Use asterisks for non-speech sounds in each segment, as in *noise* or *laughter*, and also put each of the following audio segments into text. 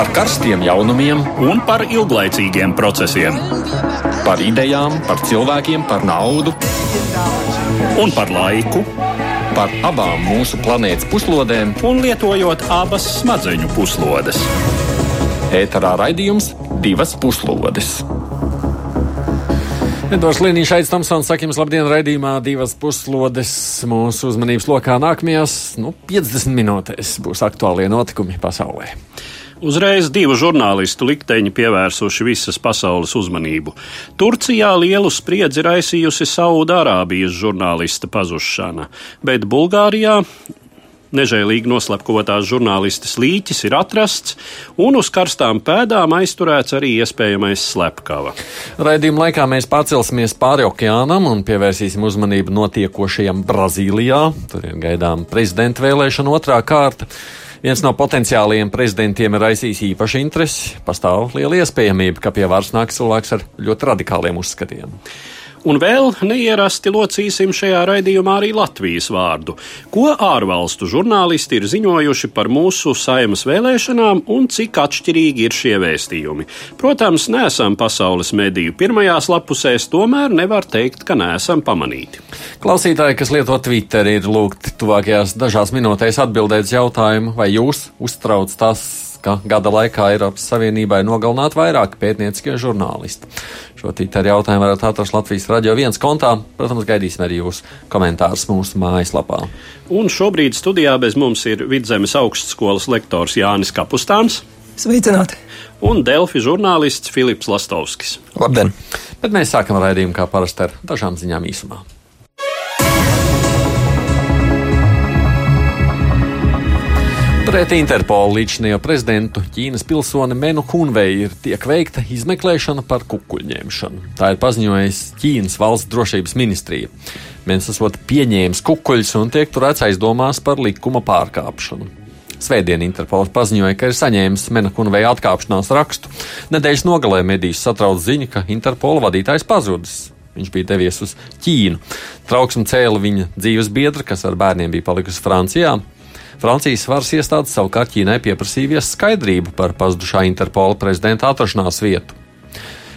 par karstiem jaunumiem un par ilglaicīgiem procesiem. Par idejām, par cilvēkiem, par naudu un par laiku. Par abām mūsu planētas puslodēm, un lietojot abas smadzeņu puslodes. Ēterā raidījums divas puslodes. Edvards Līniņš, Aits Tomsons, saka jums labdien raidījumā divas puslodes mūsu uzmanības lokā nākamajās nu, 50 minūtēs būs aktuālie notikumi pasaulē. Uzreiz divu žurnālistu likteņi pievērsuši visas pasaules uzmanību. Turcijā lielu spriedzi raisījusi Saudārābijas žurnālista pazušana, bet Bulgārijā Nežēlīgi noslepkavotās žurnālistes līķis ir atrasts, un uz karstām pēdām aizturēts arī iespējamais slepkava. Raidījuma laikā mēs pārcelsimies pāri okeānam un pievērsīsim uzmanību notiekošajam Brazīlijā. Tur ir gaidām prezidenta vēlēšana otrā kārta. Viens no potenciālajiem prezidentiem ir raisījis īpašu interesi. Pastāv liela iespējamība, ka pie varas nāks cilvēks ar ļoti radikāliem uzskatiem. Un vēl neierasti locīsim šajā raidījumā arī Latvijas vārdu. Ko ārvalstu žurnālisti ir ziņojuši par mūsu saimas vēlēšanām un cik atšķirīgi ir šie vēstījumi? Protams, neesam pasaules mediju pirmajās lapusēs, tomēr nevar teikt, ka neesam pamanīti. Klausītāji, kas lieto Twitter, ir lūgti tuvākajās dažās minūtēs atbildēt jautājumu, vai jūs uztrauc tas ka gada laikā Eiropas Savienībai nogalināt vairāk pētnieciskie žurnālisti. Šo tītāru jautājumu varat atrast Latvijas radio viens kontā. Protams, gaidīsim arī jūsu komentārus mūsu mājaslapā. Un šobrīd studijā bez mums ir Vidzemes augstskolas lektors Jānis Kapustāns. Sveicināti! Un Delfi žurnālists Filips Lastovskis. Labdien! Bet mēs sākam raidījumu kā parasti ar dažām ziņām īsumā. Pret Interpolu līdzinējo prezidentu Ķīnas pilsoni Menu Hunvei ir tiek veikta izmeklēšana par kukuļņemšanu. Tā ir paziņojusi Ķīnas valsts drošības ministrija. Mens esot pieņēmis kukuļus un tiek turēts aizdomās par likuma pārkāpšanu. Svētdien Interpols paziņoja, ka ir saņēmis Mena Hunvei atkāpšanās rakstu. Nedēļas nogalē medijas satrauc ziņa, ka Interpola vadītājs pazudis. Viņš bija devies uz Ķīnu. Trauksmu cēla viņa dzīves biedra, kas ar bērniem bija palikusi Francijā. Francijas varas iestādes savukārt Ķīnai pieprasījies skaidrību par pazudušā Interpola prezidenta atrašanās vietu.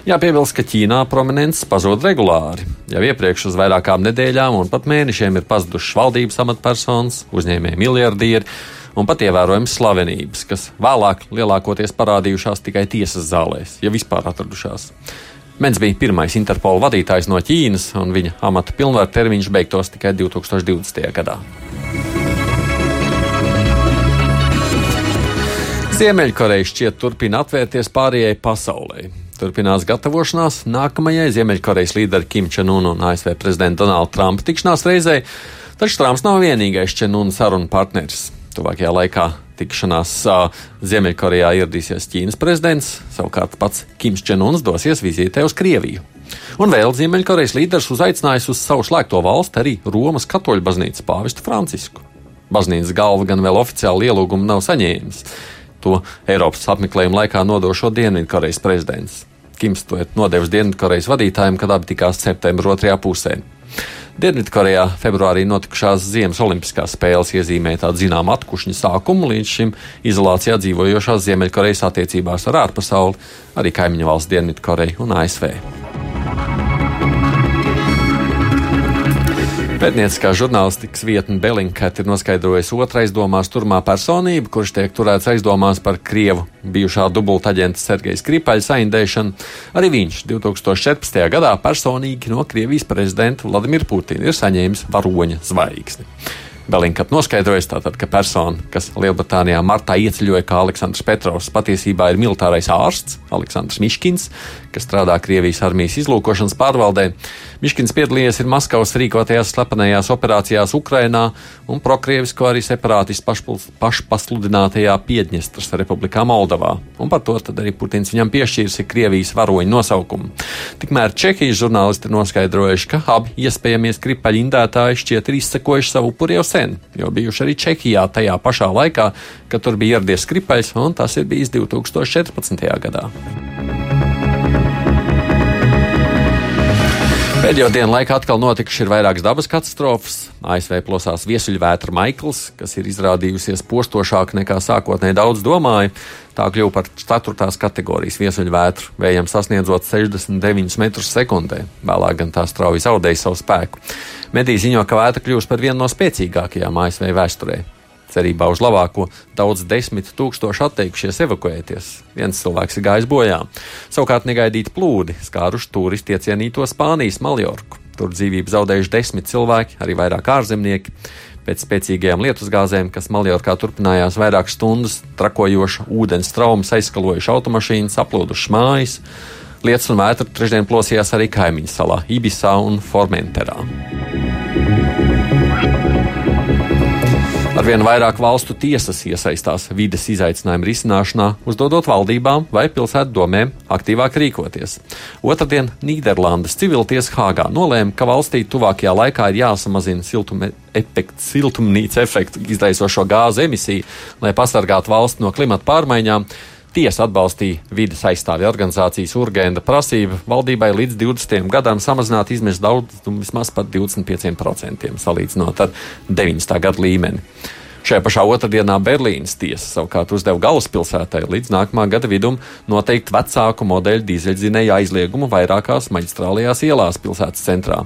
Jāpiebilst, ka Ķīnā prominents pazūd regulāri. Jau iepriekš uz vairākām nedēļām un pat mēnešiem ir pazudušas valdības amatpersonas, uzņēmēji miljardieri un pat ievērojams slavenības, kas vēlāk lielākoties parādījušās tikai tiesas zālēs, ja vispār atradušās. Mens bija pirmais Interpola vadītājs no Ķīnas, un viņa amata pilnvaru termiņš beigtos tikai 2020. gadā. Ziemeļkoreja šķiet turpina atvērties pārējai pasaulē. Turpinās gatavošanās nākamajai Ziemeļkorejas līdera Kim Čenuna un ASV prezidenta Donalda Trumpa tikšanās reizei, taču Trumps nav vienīgais Čenuna sarunu partneris. Tuvākajā laikā tikšanās uh, Ziemeļkorejā ieradīsies Ķīnas prezidents, savukārt pats Kims Čenuns dosies vizītē uz Krieviju. Un vēl Ziemeļkorejas līderis uzaicinājis uz savu slēgto valsti arī Romas katoļu baznīcas pāvestu Francisku. Baznīcas galva gan vēl oficiāli ielūgumu nav saņēmis. To Eiropas apmeklējuma laikā nodošo Dienvidkorejas prezidents. Kims to ir nodevis Dienvidkorejas vadītājiem, kad abi tikās septembra otrajā pusē. Dienvidkorejā februārī notikušās Ziemas Olimpiskās spēles iezīmēja tādu zināmu atkušņu sākumu līdz šim izolācijā dzīvojošās Ziemeļkorejas attiecībās ar ārpasauli, arī kaimiņu valsts Dienvidkoreju un ASV. Pētnieciskā žurnālistikas vietne Bellingcat ir noskaidrojusi otrais domās turmā personība, kurš tiek turēts aizdomās par Krievu bijušā dubultaģenta Sergeja Skripaļa saindēšanu. Arī viņš 2014. gadā personīgi no Krievijas prezidenta Vladimira Putina ir saņēmis varoņa zvaigzni. Belinkat noskaidrojas, tātad, ka persona, kas Lielbritānijā martā ieceļoja kā Aleksandrs Petrovs, patiesībā ir militārais ārsts Aleksandrs Miškins, kas strādā Krievijas armijas izlūkošanas pārvaldē. Miškins piedalījies ir Maskavas rīkotajās slepenajās operācijās Ukrainā un prokrievisko arī separātistu pašpasludinātajā Piedņestras republikā Moldovā. Un par to arī Putins viņam piešķīris Krievijas varoņu nosaukumu. Tikmēr Čehijas žurnālisti noskaidrojuši, ka abi iespējamie skripaļu indētāji šķiet ir izsekojuši savu upuri jau sen, jo bijuši arī Čehijā tajā pašā laikā, kad tur bija ieradies skripaļs, un tas ir bijis 2014. gadā. Pēdējo dienu laikā atkal notikuši ir vairākas dabas katastrofas. ASV plosās viesuļvētra Maikls, kas ir izrādījusies postošāk nekā sākotnēji daudz domāja. Tā kļuva par 4. kategorijas viesuļvētru, vējam sasniedzot 69 metrus sekundē. Vēlāk gan tā strauji zaudēja savu spēku. Mediji ziņo, ka vētra kļūs par vienu no spēcīgākajām ASV vēsturē. Cerībā uz labāko daudz desmit tūkstoši atteikušies evakuēties. Viens cilvēks ir gājis bojā. Savukārt negaidīti plūdi skāruši turisti iecienīto Spānijas Maljorku. Tur dzīvību zaudējuši desmit cilvēki, arī vairāk ārzemnieki. Pēc spēcīgajām lietusgāzēm, kas Maljorkā turpinājās vairākas stundas, trakojoša ūdens traumas aizskalojuši automašīnas, aplūduši mājas. Lietus un vētra trešdien plosījās arī kaimiņu salā Ibisā un Formenterā. Arvien vairāk valstu tiesas iesaistās vides izaicinājumu risināšanā, uzdodot valdībām vai pilsētu domēm aktīvāk rīkoties. Otradien Nīderlandes civiltiesa Hāgā nolēma, ka valstī tuvākajā laikā ir jāsamazina siltuma efektu, siltumnīca efektu izraisošo gāzu emisiju, lai pasargātu valsts no klimata pārmaiņām. Tiesa atbalstīja vidas aizstāvja organizācijas Urgenda prasību valdībai līdz 20. gadam samazināt izmešu daudzumu vismaz par 25% salīdzinot ar 90. gadu līmeni. Šajā pašā otrdienā Berlīnas tiesa savukārt uzdeva galvaspilsētai līdz nākamā gada vidum noteikt vecāku modeļu dīzeļdzinēju aizliegumu vairākās maģistrālajās ielās pilsētas centrā.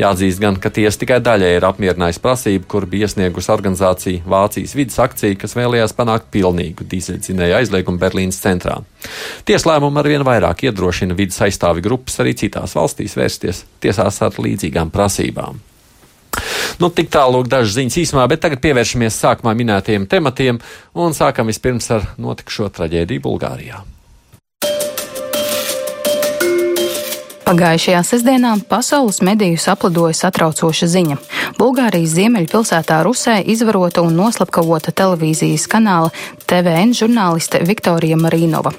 Jāatzīst gan, ka tiesa tikai daļai ir apmierinājusi prasību, kur bija iesniegusi organizācija Vācijas vidas akcija, kas vēlējās panākt pilnīgu dīzeļdzinēju aizliegumu Berlīnas centrā. Tieslēmumu arvien vairāk iedrošina vidas aizstāvi grupas arī citās valstīs vērsties tiesās ar līdzīgām prasībām. Nu, tik tālāk dažas ziņas īsumā, bet tagad pievēršamies sākumā minētajiem tematiem un sākam vispirms ar notikušo traģēdiju Bulgārijā. Pagājušajā sestdienā pasaules medijus aplidoja satraucoša ziņa. Bulgārijas ziemeļpilsētā Rusē izvarota un noslapkavota televīzijas kanāla TVN žurnāliste Viktorija Marīnova.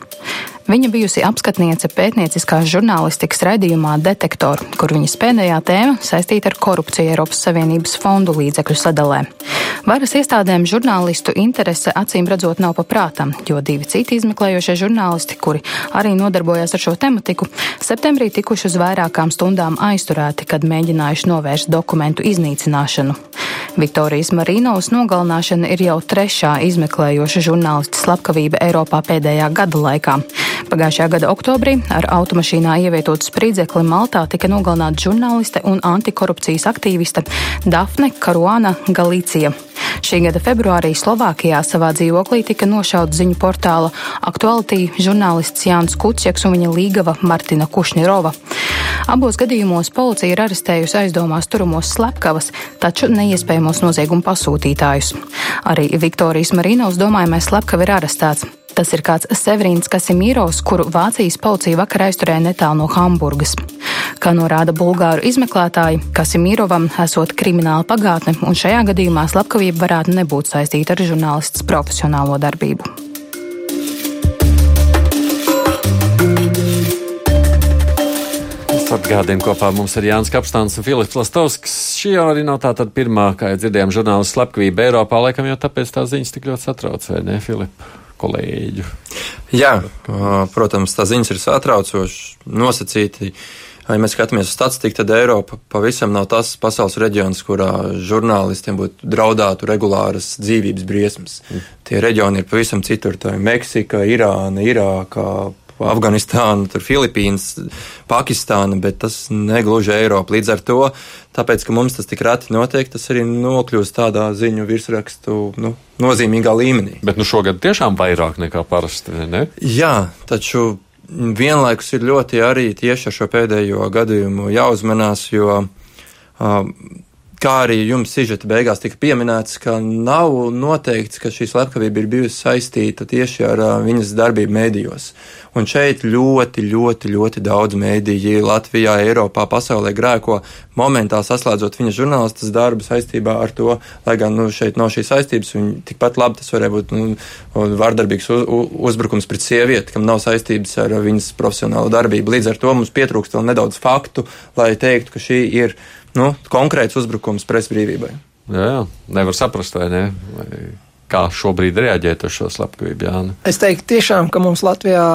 Viņa bijusi apskatniece pētnieciskās žurnālistikas raidījumā Detektor, kur viņas pēdējā tēma saistīta ar korupciju Eiropas Savienības fondu līdzekļu sadalē. Varas iestādēm žurnālistu interese acīm redzot nav paprātam, jo divi citi izmeklējošie žurnālisti, kuri arī nodarbojās ar šo tematiku, septembrī tikuši uz vairākām stundām aizturēti, kad mēģinājuši novērst dokumentu iznīcināšanu. Viktorijas Marīnovas nogalināšana ir jau trešā izmeklējoša žurnālista slepkavība Eiropā pēdējā gada laikā. Pagājušajā gada oktobrī ar automašīnā ievietotu spridzekli Maltā tika nogalināta žurnāliste un antikorupcijas aktīviste Dafne Karuana Galīcija. Šī gada februārī Slovākijā savā dzīvoklī tika nošauts ziņu portāla aktuālitī žurnālists Jānis Kucieks un viņa līgava Martina Kušnirova. Abos gadījumos policija ir arestējusi aizdomās turamos slepkavas, taču neiespējamos noziegumu pasūtītājus. Arī Viktorijas Marīnovs domājamais slepkava ir arestēts. Tas ir kāds Severīns Kasimīros, kuru Vācijas policija vakar aizturēja netālu no Hamburgas. Kā norāda bulgāru izmeklētāji, Kasimīrovam esot krimināla pagātne, un šajā gadījumā slepkavība varētu nebūt saistīta ar žurnālists profesionālo darbību. Atgādījumi kopā mums ir Jānis Kapstāns un Filips Lastovskis. Šī jau arī nav tā tad pirmā, kā dzirdējām, žurnālistu slepkavība Eiropā, laikam jau tāpēc tās ziņas tik ļoti satrauc, vai ne, Filip? Kolēģu. Jā, protams, tā ziņas ir satraucošas, nosacīti. Ja mēs skatāmies uz statistiku, tad Eiropa pavisam nav tas pasaules reģions, kurā žurnālistiem būtu draudātu regulāras dzīvības briesmas. Mm. Tie reģioni ir pavisam citur. Tā ir Meksika, Irāna, Irāka, Afganistāna, Filipīnas, Pakistāna, bet tas negluži Eiropa. Līdz ar to, tāpēc, ka mums tas tik reti notiek, tas arī nokļūst tādā ziņu virsrakstu nu, nozīmīgā līmenī. Bet nu šogad tiešām vairāk nekā parasti, ne? Jā, taču vienlaikus ir ļoti arī tieši ar šo pēdējo gadījumu jāuzmanās, jo uh, kā arī jums sižeta beigās tika pieminēts, ka nav noteikts, ka šī slepkavība ir bijusi saistīta tieši ar uh, viņas darbību mēdījos. Un šeit ļoti, ļoti, ļoti daudz mēdīji Latvijā, Eiropā, pasaulē grēko momentā saslēdzot viņa žurnālistas darbu saistībā ar to, lai gan nu, šeit nav šīs saistības, un tikpat labi tas varēja būt nu, vardarbīgs uz, uzbrukums pret sievieti, kam nav saistības ar viņas profesionālo darbību. Līdz ar to mums pietrūkst vēl nedaudz faktu, lai teiktu, ka šī ir nu, konkrēts uzbrukums presbrīvībai. Jā, jā, nevar saprast, vai ne? Vai kā šobrīd reaģēt uz šo slepkavību, Jāni? Es teiktu tiešām, ka mums Latvijā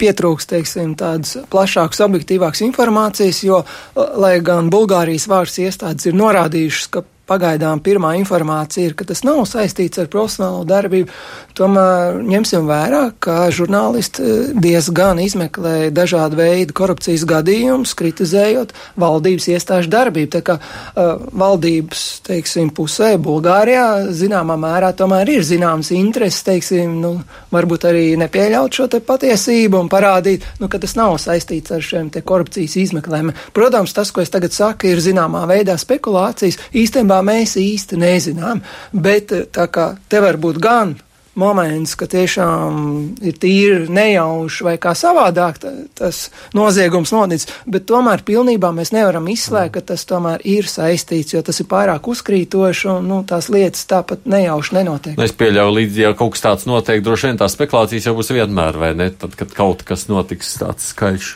pietrūkst, teiksim, tādas plašākas, objektīvākas informācijas, jo, lai gan Bulgārijas vārds iestādes ir norādījušas, ka pagaidām pirmā informācija ir, ka tas nav saistīts ar profesionālo darbību. Tomēr ņemsim vērā, ka žurnālisti eh, diezgan izmeklē dažādu veidu korupcijas gadījumus, kritizējot valdības iestāžu darbību. Tā kā uh, valdības, teiksim, pusē Bulgārijā zināmā mērā tomēr ir zināms intereses, teiksim, nu, varbūt arī nepieļaut šo te patiesību un parādīt, nu, ka tas nav saistīts ar šiem te korupcijas izmeklējumiem. Protams, tas, ko es tagad saku, ir zināmā veidā spekulācijas. Īstenībā mēs īsti nezinām, bet tā kā te var būt gan moments, ka tiešām ir tīri nejauši vai kā savādāk tas noziegums noticis, bet tomēr pilnībā mēs nevaram izslēgt, ka tas tomēr ir saistīts, jo tas ir pārāk uzkrītoši un nu, tās lietas tāpat nejauši nenotiek. Es pieļauju, līdz ja kaut kas tāds notiek, droši vien tās spekulācijas jau būs vienmēr, vai ne? Tad, kad kaut kas notiks tāds skaļš.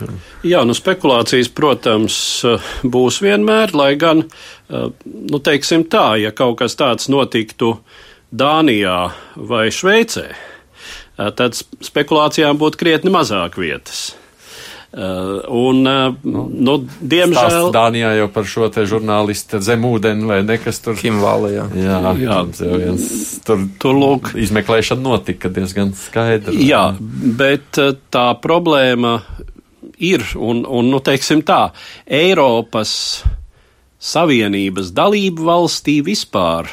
Jā, nu spekulācijas, protams, būs vienmēr, lai gan, nu teiksim tā, ja kaut kas tāds notiktu, Dānijā vai Šveicē, tad spekulācijām būtu krietni mazāk vietas. Uh, un, uh, nu, nu, diemžēl. Dānijā jau par šo te žurnālistu zem ūdeni vai nekas tur. Kimvāli, jā. Jā, jā. Viens, tur, tur lūk. Izmeklēšana notika diezgan skaidri. Jā, bet tā problēma ir, un, un nu, teiksim tā, Eiropas Savienības dalību valstī vispār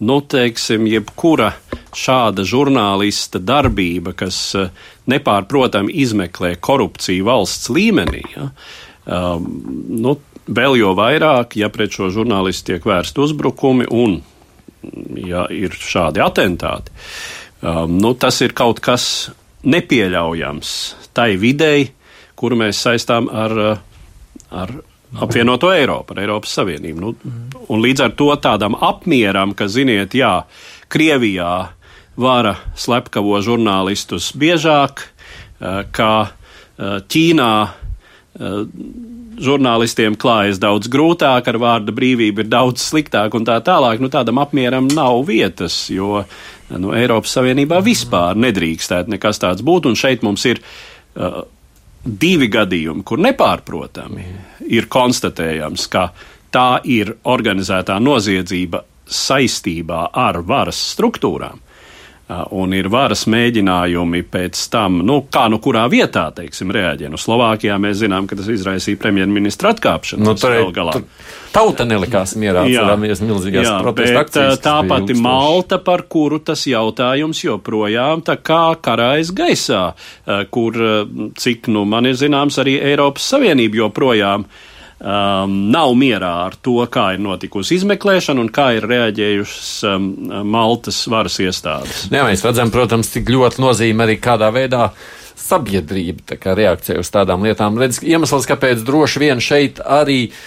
nu, teiksim, jebkura šāda žurnālista darbība, kas eh, nepārprotami izmeklē korupciju valsts līmenī, ja, um, nu, vēl jo vairāk, ja pret šo žurnālistu tiek vērst uzbrukumi un ja ir šādi atentāti, um, nu, tas ir kaut kas nepieļaujams tai videi, kuru mēs saistām ar, ar apvienoto Eiropu, ar Eiropas Savienību. Nu, un līdz ar to tādam apmieram, ka, ziniet, jā, Krievijā vara slepkavo žurnālistus biežāk, eh, kā eh, Ķīnā eh, žurnālistiem klājas daudz grūtāk, ar vārda brīvību ir daudz sliktāk un tā tālāk. Nu, tādam apmieram nav vietas, jo nu, Eiropas Savienībā vispār nedrīkstētu nekas tāds būt, un šeit mums ir uh, divi gadījumi, kur nepārprotami ir konstatējams, ka tā ir organizētā noziedzība saistībā ar varas struktūrām un ir varas mēģinājumi pēc tam, nu, kā nu kurā vietā, teiksim, reaģē. Nu, Slovākijā mēs zinām, ka tas izraisīja premjerministra atkāpšanu. Nu, tur galā. Tauta nelikās mierā, atceramies milzīgās protesta akcijas. Tā pati Malta, par kuru tas jautājums joprojām tā kā karājas gaisā, kur, cik, nu, man ir zināms, arī Eiropas Savienība joprojām uh, um, nav mierā ar to, kā ir notikusi izmeklēšana un kā ir reaģējušas um, Maltas varas iestādes. Jā, mēs redzam, protams, cik ļoti nozīme arī kādā veidā sabiedrība tā reakcija uz tādām lietām. Redz, iemesls, kāpēc droši vien šeit arī uh,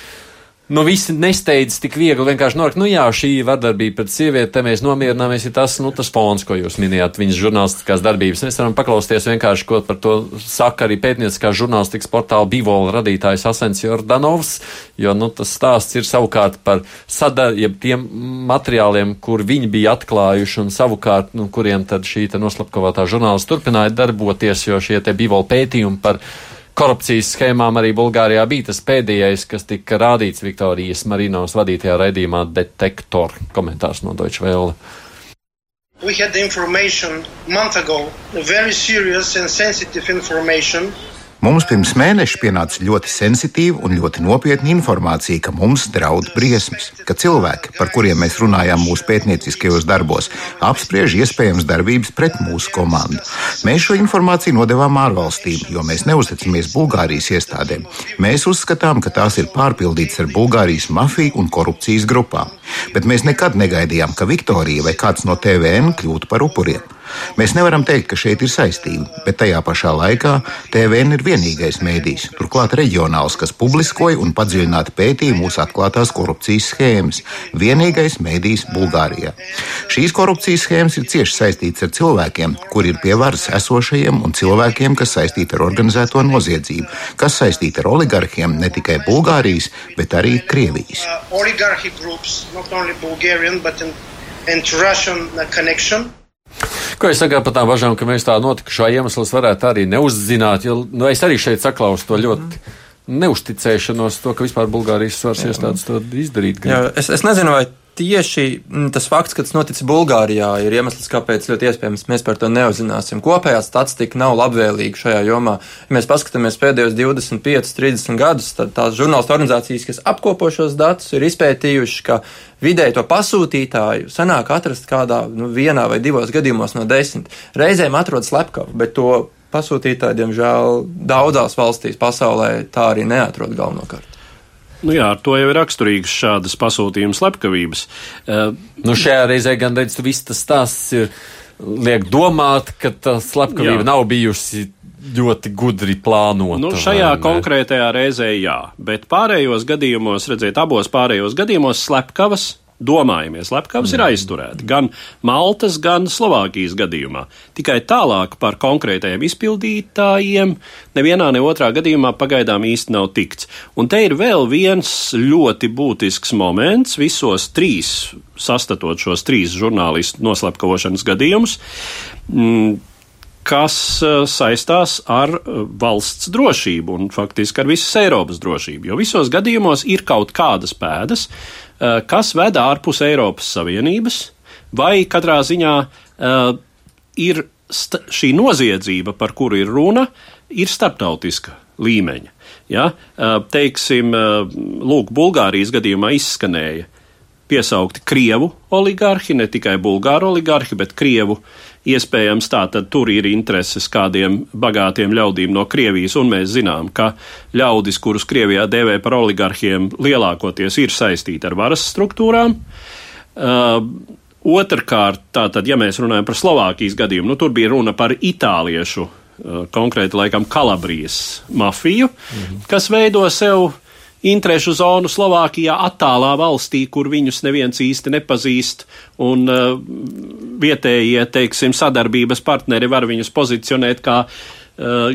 nu, visi nesteidz tik viegli vienkārši norikt. Nu, jā, šī vardarbība pret sievieti, te mēs nomierināmies, ir tas, nu, tas fons, ko jūs minējāt, viņas žurnālistiskās darbības. Mēs varam paklausties vienkārši, ko par to saka arī pētnieciskā žurnālistikas portāla Bivola radītājs Asens Jordanovs, jo, nu, tas stāsts ir savukārt par sadarbību tiem materiāliem, kur viņi bija atklājuši un savukārt, nu, kuriem tad šī noslapkavātā žurnālista turpināja darboties, jo šie te Bivola pētījumi par korupcijas schēmām arī Bulgārijā bija tas pēdējais, kas tika rādīts Viktorijas Marinovas vadītajā raidījumā Detektor komentārs no Deutsche Welle. We had the information a month ago, very serious and sensitive information Mums pirms mēneša pienāca ļoti sensitīva un ļoti nopietna informācija, ka mums draud briesmas, ka cilvēki, par kuriem mēs runājām mūsu pētnieciskajos darbos, apspriež iespējams darbības pret mūsu komandu. Mēs šo informāciju nodevām ārvalstīm, jo mēs neusticamies Bulgārijas iestādēm. Mēs uzskatām, ka tās ir pārpildītas ar Bulgārijas mafiju un korupcijas grupām. Bet mēs nekad negaidījām, ka Viktorija vai kāds no TVN kļūtu par upuriem. Mēs nevaram teikt, ka šeit ir saistība, bet tajā pašā laikā TVN ir vienīgais mēdījis, turklāt reģionāls, kas publiskoja un padziļināti pētīja mūsu atklātās korupcijas schēmas. Vienīgais mēdījis Bulgārijā. Šīs korupcijas schēmas ir cieši saistītas ar cilvēkiem, kuri ir pie varas esošajiem, un cilvēkiem, kas saistīti ar organizēto noziedzību, kas saistīti ar oligarhiem ne tikai Bulgārijas, bet arī Krievijas. Uh, Ko es saku par tām bažām, ka mēs tā notikušā iemesls varētu arī neuzzināt, jo nu, es arī šeit saklausu to ļoti. Mm. Neusticēšanos to, ka vispār Bulgārijas svars iestādes to izdarīt. Jā, es, es nezinu, vai tieši mm, tas fakts, ka tas noticis Bulgārijā, ir iemesls, kāpēc ļoti iespējams mēs par to neuzzināsim. Kopējā statistika nav labvēlīga šajā jomā. Ja mēs paskatāmies pēdējos 25, 30 gadus, tad tās žurnālistu organizācijas, kas apkopo šos datus, ir izpētījuši, ka vidēji to pasūtītāju sanāk atrast kādā nu, vienā vai divos gadījumos no desmit. Reizēm atrodas slepkava, bet to pasūtītāji, diemžēl, daudzās valstīs pasaulē tā arī neatrod galvenokārt. Nu jā, ar to jau ir raksturīgas šādas pasūtījuma slepkavības. Uh, nu šajā reizē gan redz, viss tas stāsts ir liek domāt, ka tā slepkavība jā. nav bijusi ļoti gudri plānota. Nu, šajā konkrētajā reizē jā, bet pārējos gadījumos, redziet, abos pārējos gadījumos slepkavas domājamies, slepkavas ir aizturēti gan Maltas, gan Slovākijas gadījumā. Tikai tālāk par konkrētajiem izpildītājiem nevienā ne otrā gadījumā pagaidām īsti nav tikts. Un te ir vēl viens ļoti būtisks moments visos trīs, sastatot šos trīs žurnālistu noslepkavošanas gadījumus. Mm, kas eh, saistās ar eh, valsts drošību un faktiski ar visas Eiropas drošību. Jo visos gadījumos ir kaut kādas pēdas, Eh, kas ved ārpus Eiropas Savienības, vai katrā ziņā ir šī noziedzība, par kuru ir runa, ir starptautiska līmeņa. Ja? Teiksim, lūk, Bulgārijas gadījumā izskanēja piesaukti Krievu oligarhi, ne tikai Bulgāru oligarhi, bet Krievu iespējams tā tad tur ir intereses kādiem bagātiem ļaudīm no Krievijas, un mēs zinām, ka ļaudis, kurus Krievijā dēvē par oligarhiem, lielākoties ir saistīti ar varas struktūrām. Uh, Otrakārt, tātad, ja mēs runājam par Slovākijas gadījumu, nu, tur bija runa par itāliešu, uh, konkrēti laikam Kalabrijas mafiju, -hmm. kas veido sev interešu zonu Slovākijā, attālā valstī, kur viņus neviens īsti nepazīst, un uh, vietējie, teiksim, sadarbības partneri var viņus pozicionēt kā uh,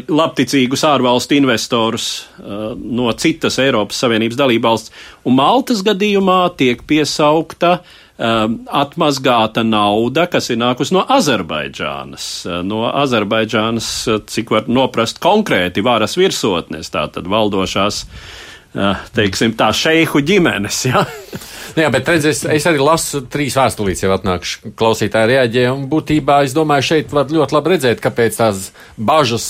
labticīgus ārvalstu investorus uh, no citas Eiropas Savienības dalībvalsts. Un Maltas gadījumā tiek piesaukta um, atmazgāta nauda, kas ir nākus no Azerbaidžānas. Uh, no Azerbaidžānas, uh, cik var noprast konkrēti varas virsotnes, tātad valdošās teiksim, tā šeihu ģimenes. Ja? *laughs* Nu jā, bet redziet, es, es arī lasu trīs vēstulītes, jau atnākuši klausītāji reaģē, un būtībā es domāju, šeit var ļoti labi redzēt, kāpēc tās bažas,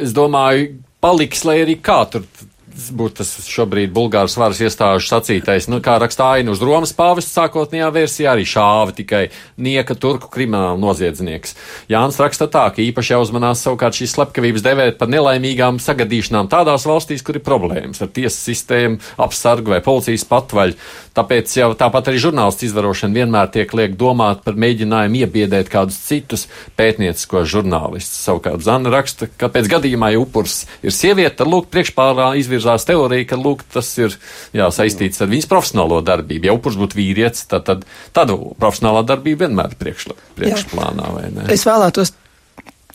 es domāju, paliks, lai arī kā tur būtu tas šobrīd Bulgāras varas iestāžu sacītais, nu, kā raksta aina uz Romas pāvests sākotnējā versijā, arī šāva tikai nieka turku krimināla noziedznieks. Jānis raksta tā, ka īpaši jāuzmanās savukārt šīs slepkavības devēt par nelaimīgām sagadīšanām tādās valstīs, kur ir problēmas ar tiesu sistēmu, apsargu vai policijas patvaļu. Tāpēc jau tāpat arī žurnālistu izvarošana vienmēr tiek liek domāt par mēģinājumu iebiedēt kādus citus pētnieciskos žurnālistus. Savukārt Zana raksta, ka pēc gadījumā, ja upurs ir sieviete, tad lūk priekšpārā izvirzās teorija, ka lūk tas ir jā, saistīts ar viņas profesionālo darbību. Ja upurs būtu vīrietis, tad, tad tādu profesionālā darbība vienmēr ir priekšla, priekšplānā? Es vēlētos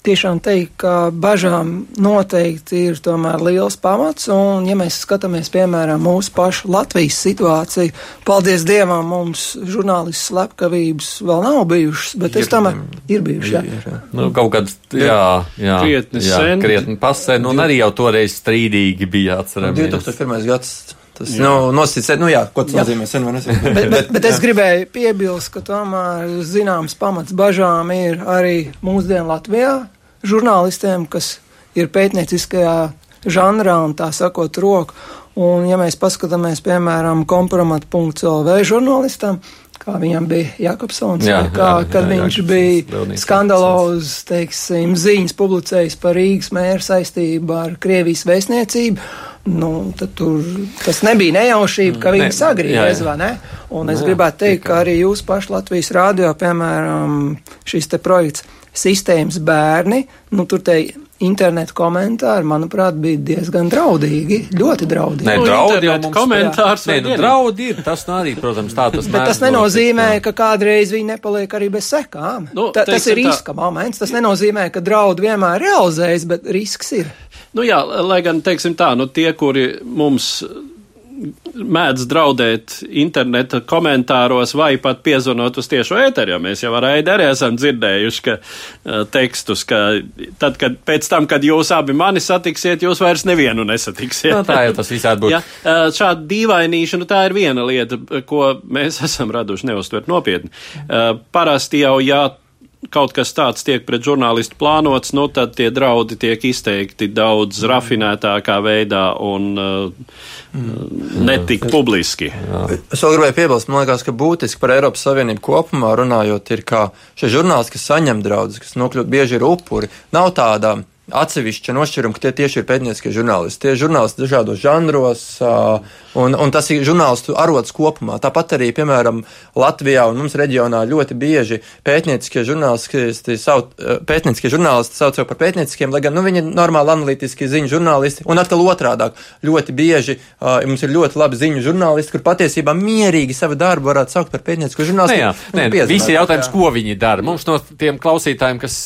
tiešām teikt, ka bažām noteikti ir tomēr liels pamats, un ja mēs skatāmies, piemēram, mūsu pašu Latvijas situāciju, paldies Dievam, mums žurnālistu slepkavības vēl nav bijušas, bet ir, es tomēr ir bijušas, jā. Ir, jā. Nu, kaut kad, jā, jā. Krietni sen. Krietni pasē, nu, un arī jau toreiz strīdīgi bija atceramies. 2001. gads. Tas jā. nav nosacīts, nu jā, ko tas jā. nozīmē sen vai nesen. bet, bet, bet es gribēju piebilst, ka tomēr zināms pamats bažām ir arī mūsdienu Latvijā, žurnālistiem, kas ir pētnieciskajā žanrā un tā sakot roku. Un, ja mēs paskatāmies, piemēram, kompromatu.lv žurnālistam, kā viņam bija Jakobsons, jā, kā, jā, kad jā, viņš jā, bija skandalozs, teiksim, ziņas publicējis par Rīgas mēra saistību ar Krievijas vēstniecību, nu, tad tur tas nebija nejaušība, ka viņi sagriež, vai ne? Un es jā, gribētu teikt, ka arī jūs paši Latvijas rādio, piemēram, šis te projekts sistēmas bērni, nu tur te internetu komentāri, manuprāt, bija diezgan draudīgi, ļoti draudīgi. Nē, nu, draudi jau mums komentārs. Nē, nu, draudi ir, tas nu arī, protams, tā tas Bet tas nenozīmē, notikt, ka kādreiz viņi nepaliek arī bez sekām. Nu, Ta, tas ir riska tā. moments, tas nenozīmē, ka draudi vienmēr realizējas, bet risks ir. Nu jā, lai gan, teiksim tā, nu tie, kuri mums mēdz draudēt interneta komentāros vai pat piezvanot uz tiešo ēteru, jo mēs jau ar Aidu arī esam dzirdējuši ka, uh, tekstus, ka tad, kad pēc tam, kad jūs abi mani satiksiet, jūs vairs nevienu nesatiksiet. No, tā jau tas visādi būtu. ja, uh, šāda dīvainīšana tā ir viena lieta, ko mēs *laughs* esam raduši neuztvert nopietni. Uh, parasti jau, ja kaut kas tāds tiek pret žurnālistu plānots, nu tad tie draudi tiek izteikti daudz mm. rafinētākā veidā un uh, mm. netik publiski. Jā. Es vēl gribēju piebilst, man liekas, ka būtiski par Eiropas Savienību kopumā runājot, ir, ka šie žurnālisti, kas saņem draudus, kas nokļūt bieži ir upuri, nav tādā atsevišķa nošķiruma, ka tie tieši ir pētnieciskie žurnālisti. Tie ir žurnālisti dažādos žanros, un, un tas ir žurnālistu arots kopumā. Tāpat arī, piemēram, Latvijā un mums reģionā ļoti bieži pētnieciskie žurnālisti, sauc, pētnieciskie žurnālisti sauc jau par pētnieciskiem, lai gan nu, viņi ir normāli analītiski ziņu žurnālisti. Un atkal otrādāk, ļoti bieži uh, mums ir ļoti labi ziņu žurnālisti, kur patiesībā mierīgi savu darbu varētu saukt par pētniecisku žurnālistu. Nē, jā, nē, nu, visi jautājums, jā. ko viņi dara. Mums no tiem klausītājiem, kas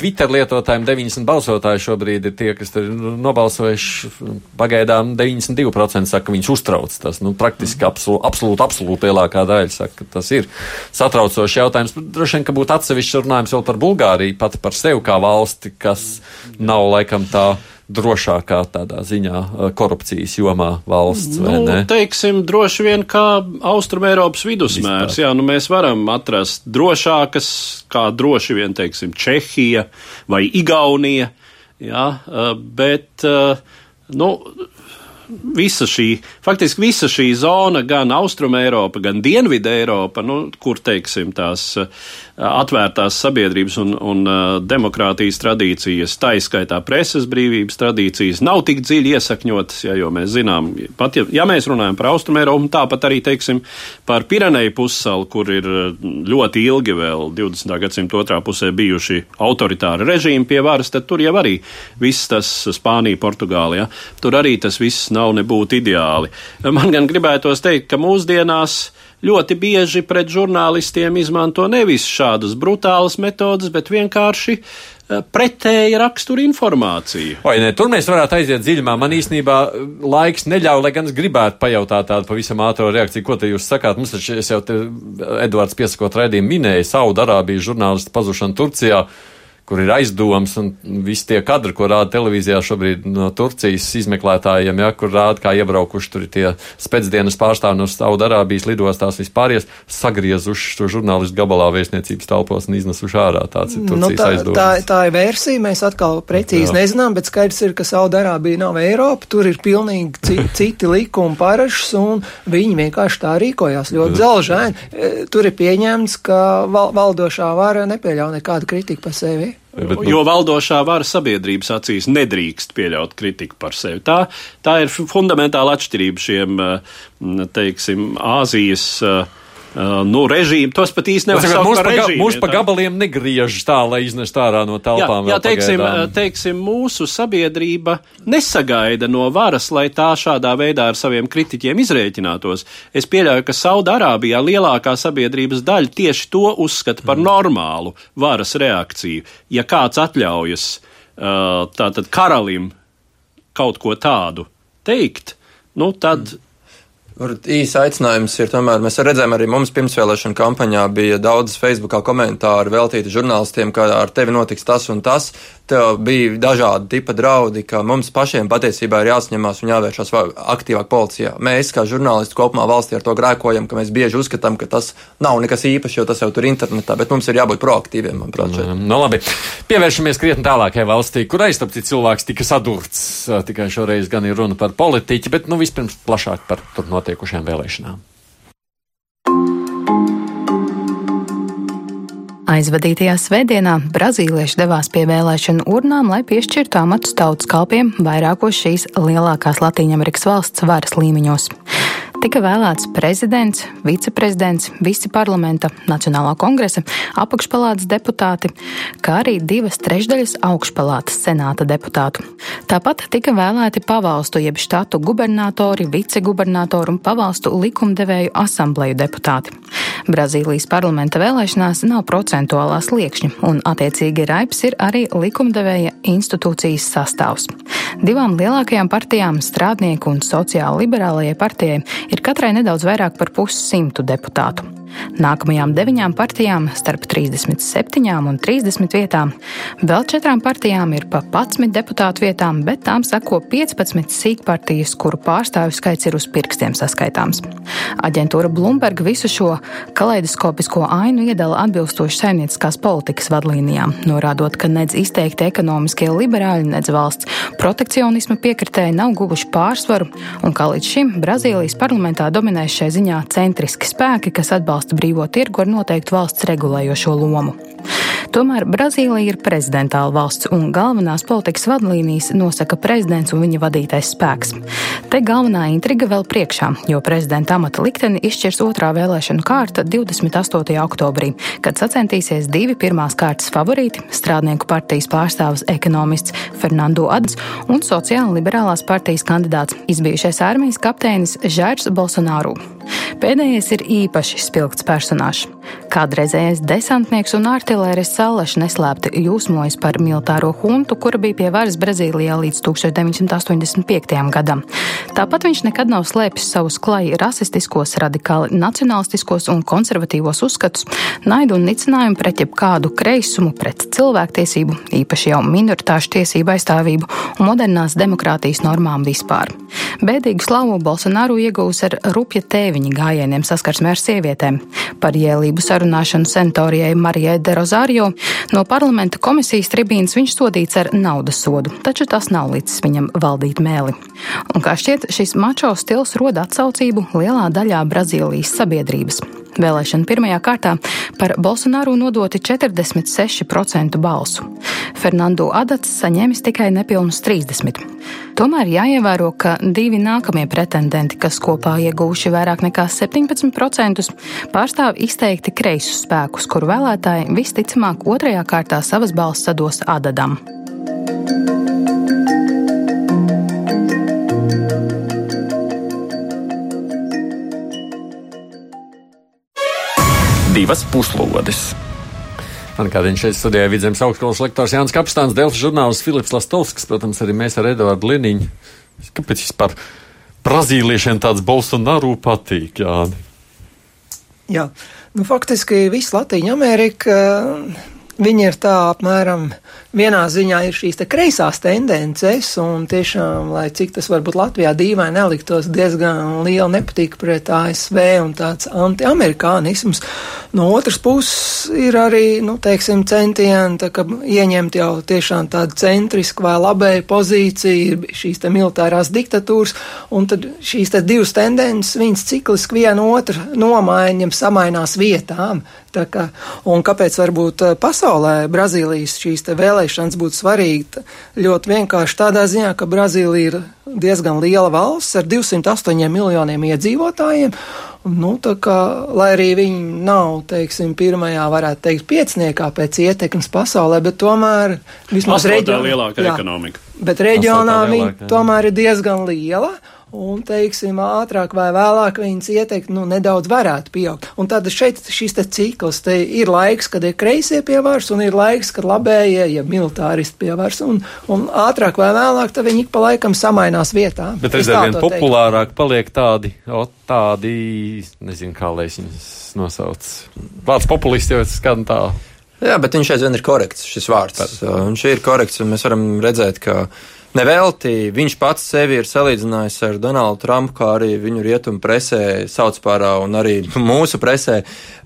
Twitter lietotājiem 90 balso balsotāji šobrīd ir tie, kas ir nobalsojuši. Pagaidām 92% saka, ka viņus uztrauc. Tas nu, praktiski absolūti, absolūti, absolūti lielākā daļa saka, ka tas ir satraucošs jautājums. Droši vien, ka būtu atsevišķs runājums vēl par Bulgāriju, pat par sevi kā valsti, kas nav laikam tā drošākā tādā ziņā korupcijas jomā valsts. Nu, teiksim, droši vien kā Austrum Eiropas vidusmērs. Vispār. Jā, nu mēs varam atrast drošākas, kā droši vien, teiksim, Čehija vai Igaunija. Jā, bet, nu, visa šī, faktiski visa šī zona, gan Austrum Eiropa, gan Dienvidu Eiropa, nu, kur, teiksim, tās atvērtās sabiedrības un, un demokrātijas tradīcijas, tā izskaitā preses brīvības tradīcijas, nav tik dziļi iesakņotas, ja, jo mēs zinām, pat ja, ja mēs runājam par Austrum Eiropu, tāpat arī, teiksim, par Pireneju pussalu, kur ir ļoti ilgi vēl 20. gadsimta otrā pusē bijuši autoritāri režīmi pie varas, tad tur jau arī viss tas Spānija, Portugāla, ja, tur arī tas viss nav nebūtu ideāli. Man gan gribētos teikt, ka mūsdienās ļoti bieži pret žurnālistiem izmanto nevis šādas brutālas metodas, bet vienkārši eh, pretēja rakstura informāciju. Vai ne? Tur mēs varētu aiziet dziļumā. Man īstenībā eh, laiks neļauj, lai gan es gribētu pajautāt tādu pavisam ātru reakciju, ko te jūs sakāt. Mums taču, es jau te Edvards piesakot raidījumu minēju, Saudarābijas žurnālistu pazušanu Turcijā kur ir aizdoms, un visi tie kadri, ko rāda televīzijā šobrīd no Turcijas izmeklētājiem, ja, kur rāda, kā iebraukuši tur tie spēcdienas pārstāvi no Saudarābijas lidostās vispārējais, sagriezuši to žurnālistu gabalā vēstniecības telpos un iznesuši ārā. Tāds ir Turcijas nu, tā, aizdoms. Tā, tā ir versija, mēs atkal precīzi Jā. nezinām, bet skaidrs ir, ka Saudarābija nav Eiropa, tur ir pilnīgi citi, *laughs* citi likumi parašas, un viņi vienkārši tā rīkojās ļoti zelžaini. E, tur ir pieņemts, ka val, valdošā vara nepieļauj nekādu kritiku par sevi. Bet, nu, jo valdošā vara sabiedrības acīs nedrīkst pieļaut kritiku par sevi. Tā, tā ir fundamentāla atšķirība šiem, teiksim, Āzijas uh, Uh, nu, režīmu, tos pat īsti nevar saukt par režīmu. Mūs pa gabaliem negriež tā, lai iznest ārā no telpām. Jā, jā teiksim, pagaidām. teiksim, mūsu sabiedrība nesagaida no varas, lai tā šādā veidā ar saviem kritiķiem izrēķinātos. Es pieļauju, ka Saudārābijā lielākā sabiedrības daļa tieši to uzskata par mm. normālu varas reakciju. Ja kāds atļaujas uh, tātad karalim kaut ko tādu teikt, nu tad. Mm Īsa aicinājums ir, tomēr mēs redzējām, arī mums pirmsvēlēšana kampaņā bija daudz Facebookā komentāru veltīti žurnālistiem, ka ar tevi notiks tas un tas. Bija dažādi tipa draudi, ka mums pašiem patiesībā ir jāsņemās un jāvēršas aktīvāk policijā. Mēs, kā žurnālisti kopumā valstī ar to grēkojam, ka mēs bieži uzskatām, ka tas nav nekas īpašs, jo tas jau tur internetā, bet mums ir jābūt proaktīviem, manuprāt. No, no labi. Pievēršamies krietni tālākai valstī, kur aizstapti cilvēks tika sadurts. Tikai šoreiz gan ir runa par politiķi, bet nu vispirms plašāk par tur notiek notiekušajām vēlēšanām. Aizvadītajā svētdienā brazīlieši devās pie vēlēšanu urnām, lai piešķirtu amatus tautas kalpiem vairākos šīs lielākās Latvijas valsts varas līmeņos. Tika vēlēts prezidents, viceprezidents, visi parlamenta, Nacionālā kongresa, apakšpalātas deputāti, kā arī divas trešdaļas augšpalātas senāta deputātu. Tāpat tika vēlēti pavalstu jeb štatu gubernatori, vicegubernatori un pavalstu likumdevēju asambleju deputāti. Brazīlijas parlamenta vēlēšanās nav procentuālās liekšņa, un attiecīgi raips ir arī likumdevēja institūcijas sastāvs. Divām lielākajām partijām, strādnieku un sociāli liberālajai partijai, ir katrai nedaudz vairāk par pussimtu deputātu. Nākamajām deviņām partijām, starp 37 un 30 vietām, vēl četrām partijām ir pa 11 deputātu vietām, bet tām seko 15 sīkpartijas, kuru pārstāvju skaits ir uz pirkstiem saskaitāms. Aģentūra Bloomberg visu šo kaleidoskopisko ainu iedala atbilstoši saimnieciskās politikas vadlīnijām, norādot, ka nedz izteikti ekonomiskie liberāļi, nedz valsts protekcionisma piekritēji nav guvuši pārsvaru, un kā līdz šim Brazīlijas parlamentā dominē šai ziņā centriski spēki, kas atbalsta atbalsta brīvo tirgu ar noteiktu valsts regulējošo lomu. Tomēr Brazīlija ir prezidentāla valsts, un galvenās politikas vadlīnijas nosaka prezidents un viņa vadītais spēks. Te galvenā intriga vēl priekšā, jo prezidenta amata likteni izšķirs otrā vēlēšanu kārta 28. oktobrī, kad sacensties divi pirmās kārtas favorīti - strādnieku partijas pārstāvis ekonomists Fernando Adams un sociāla liberālās partijas kandidāts izbijušais armijas kapteinis Žērs Bolsonaro. Pēdējais ir īpaši spilgts personāžs. Kādreizējais desantnieks un artilērists Sallašs neslēpti jūsmojas par militāro huntu, kura bija pie varas Brazīlijā līdz 1985. gadam. Tāpat viņš nekad nav slēpis savus klaji rasistiskos, radikāli nacionālistiskos un konservatīvos uzskatus, naidu un nicinājumu pret jebkādu kreisumu, pret cilvēktiesību, īpaši jau minoritāšu tiesību aizstāvību un modernās demokrātijas normām vispār. Bēdīgu slavu Bolsonaru iegūs ar rupja tēviņa gājieniem saskarsmē ar sievietēm. Par jēlību sarunāšanu senatorijai Marijai de Rosario no parlamenta komisijas tribīnas viņš sodīts ar naudas sodu, taču tas nav līdz viņam valdīt mēli. Un kā šķiet, šis mačo stils roda atsaucību lielā daļā Brazīlijas sabiedrības. Vēlēšana pirmajā kārtā par Bolsonaru nodoti 46% balsu. Fernando Adats saņēmis tikai nepilnus 30. Tomēr jāievēro, ka divi nākamie pretendenti, kas kopā iegūši vairāk nekā 17%, pārstāv izteikti kreisus spēkus, kuru vēlētāji visticamāk otrajā kārtā savas balss sados Adadam. Divas puslodes. Man kādreiz šeit studijā vidzemes augstskolas lektors Jānis Kapstāns, Delfs žurnālists Filips Lastovskis, protams, arī mēs ar Eduardu Liniņu. Kāpēc vispār brazīliešiem tāds Bolsonaru patīk, Jāni? Jā, nu faktiski viss Latīņa Amerika, viņi ir tā apmēram vienā ziņā ir šīs te kreisās tendences, un tiešām, lai cik tas varbūt Latvijā dīvaini neliktos, diezgan liela nepatīka pret ASV un tāds antiamerikānisms. No otras puses ir arī, nu, teiksim, centieni, tā ieņemt jau tiešām tādu centrisku vai labēju pozīciju, šīs te militārās diktatūras, un tad šīs te divas tendences, viņas cikliski viena otru nomaiņam, samainās vietām. Tā kā, un kāpēc varbūt eh, pasaulē Brazīlijas šīs te vēlēšanas vēlēšanas būtu svarīgi ļoti vienkārši tādā ziņā, ka Brazīlija ir diezgan liela valsts ar 208 miljoniem iedzīvotājiem. Nu, tā kā, lai arī viņi nav, teiksim, pirmajā, varētu teikt, piecniekā pēc ietekmes pasaulē, bet tomēr vismaz reģionā. lielākā jā, ekonomika. Bet reģionā viņi tomēr ir diezgan liela. Un, teiksim, ātrāk vai vēlāk viņas ieteikti nu, nedaudz varētu pieaugt. Un tad šeit šis te cikls, te ir laiks, kad ir kreisie pievārs, un ir laiks, kad labējie, ja militāristi pievārs, un, un ātrāk vai vēlāk viņi ik pa laikam samainās vietā. Bet reizēm vien populārāk paliek tādi, o, tādi, nezinu, kā lai viņus nosauc. Vārds populisti jau skan tā. Jā, bet viņš aizvien ir korekts, šis vārds. Viņš ir korekts, un mēs varam redzēt, ka Nevelti viņš pats sevi ir salīdzinājis ar Donaldu Trumpu, kā arī viņu rietumu presē sauc par, un arī *laughs* mūsu presē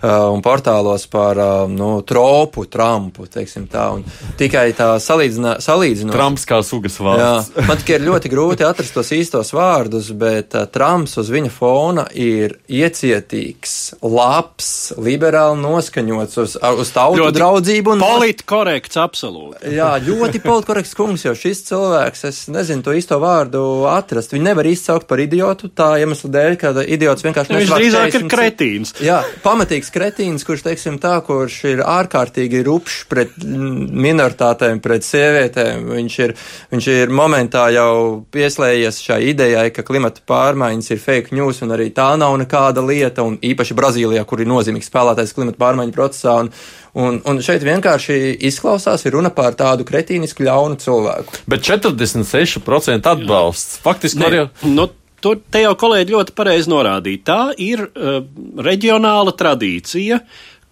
un portālos par nu, tropu Trumpu, tā. Un tikai tā salīdzinot. Trumps kā sugas vārds. Jā, man tikai ir ļoti grūti atrast tos īstos vārdus, bet Trumps uz viņa fona ir iecietīgs, labs, liberāli noskaņots uz, uz tautu ļoti draudzību. Un... Politkorekts, absolūti. Jā, ļoti politkorekts kungs, jo šis cilvēks cilvēks, es nezinu to īsto vārdu atrast. Viņu nevar izsaukt par idiotu tā iemesla dēļ, ka idiots vienkārši Viņš drīzāk ir kretīns. Jā, pamatīgs kretīns, kurš, teiksim tā, kurš ir ārkārtīgi rupšs pret minoritātēm, pret sievietēm. Viņš ir, viņš ir momentā jau pieslējies šai idejai, ka klimata pārmaiņas ir fake news un arī tā nav nekāda lieta, un īpaši Brazīlijā, kur ir nozīmīgs spēlētājs klimata pārmaiņu procesā. Un, Un, un šeit vienkārši izklausās, ir runa par tādu kretīnisku, ļaunu cilvēku. Bet 46% atbalsts. Faktiski, Ne, arī nu, tur te jau kolēģi ļoti pareizi norādīja. Tā ir uh, reģionāla tradīcija,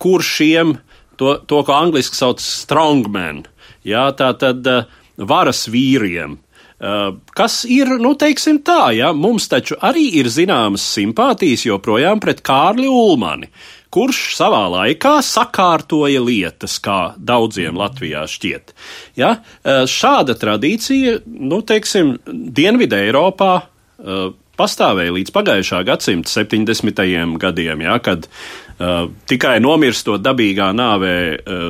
kur šiem, to, to ko angliski sauc strongmen, jā, tā tad uh, varas vīriem. Uh, kas ir, nu, teiksim tā, ja mums taču arī ir zināmas simpātijas joprojām pret Kārli Ulmani, kurš savā laikā sakārtoja lietas, kā daudziem Latvijā šķiet. Ja? Uh, šāda tradīcija, nu, teiksim, Dienvidē Eiropā uh, pastāvēja līdz pagājušā gadsimta 70. gadiem, ja, kad uh, tikai nomirstot dabīgā nāvē uh,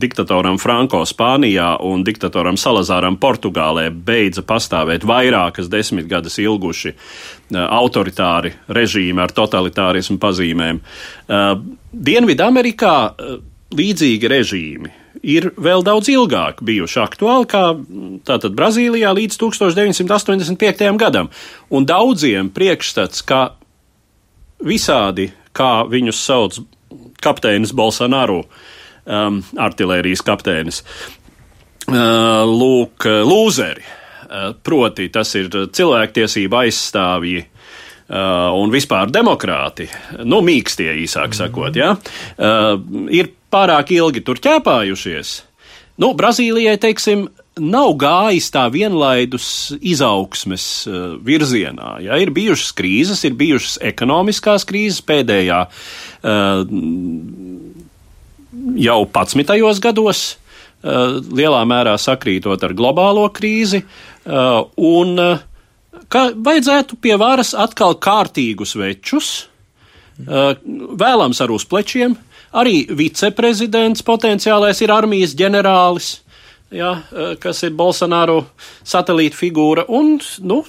diktatoram Franko Spānijā un diktatoram Salazāram Portugālē beidza pastāvēt vairākas desmitgades ilguši uh, autoritāri režīmi ar totalitārismu pazīmēm. Uh, Dienvidamerikā uh, līdzīgi režīmi ir vēl daudz ilgāk bijuši aktuāli, kā tātad Brazīlijā līdz 1985. gadam. Un daudziem priekšstats, ka visādi, kā viņus sauc kapteinis Bolsonaro, um, artilērijas kapteinis, uh, lūk, lūzeri. Uh, proti, tas ir cilvēktiesība aizstāvji uh, un vispār demokrāti, nu, mīkstie īsāk sakot, ja, uh, ir pārāk ilgi tur ķēpājušies. Nu, Brazīlijai, teiksim, nav gājis tā vienlaidus izaugsmes uh, virzienā. Ja? Ir bijušas krīzes, ir bijušas ekonomiskās krīzes pēdējā uh, jau 11. gados, uh, lielā mērā sakrītot ar globālo krīzi. Un, ka vajadzētu pie varas atkal kārtīgus večus, vēlams ar uzplečiem. Arī viceprezidents potenciālais ir armijas ģenerālis, ja, kas ir Bolsonaro satelīta figūra, un nu,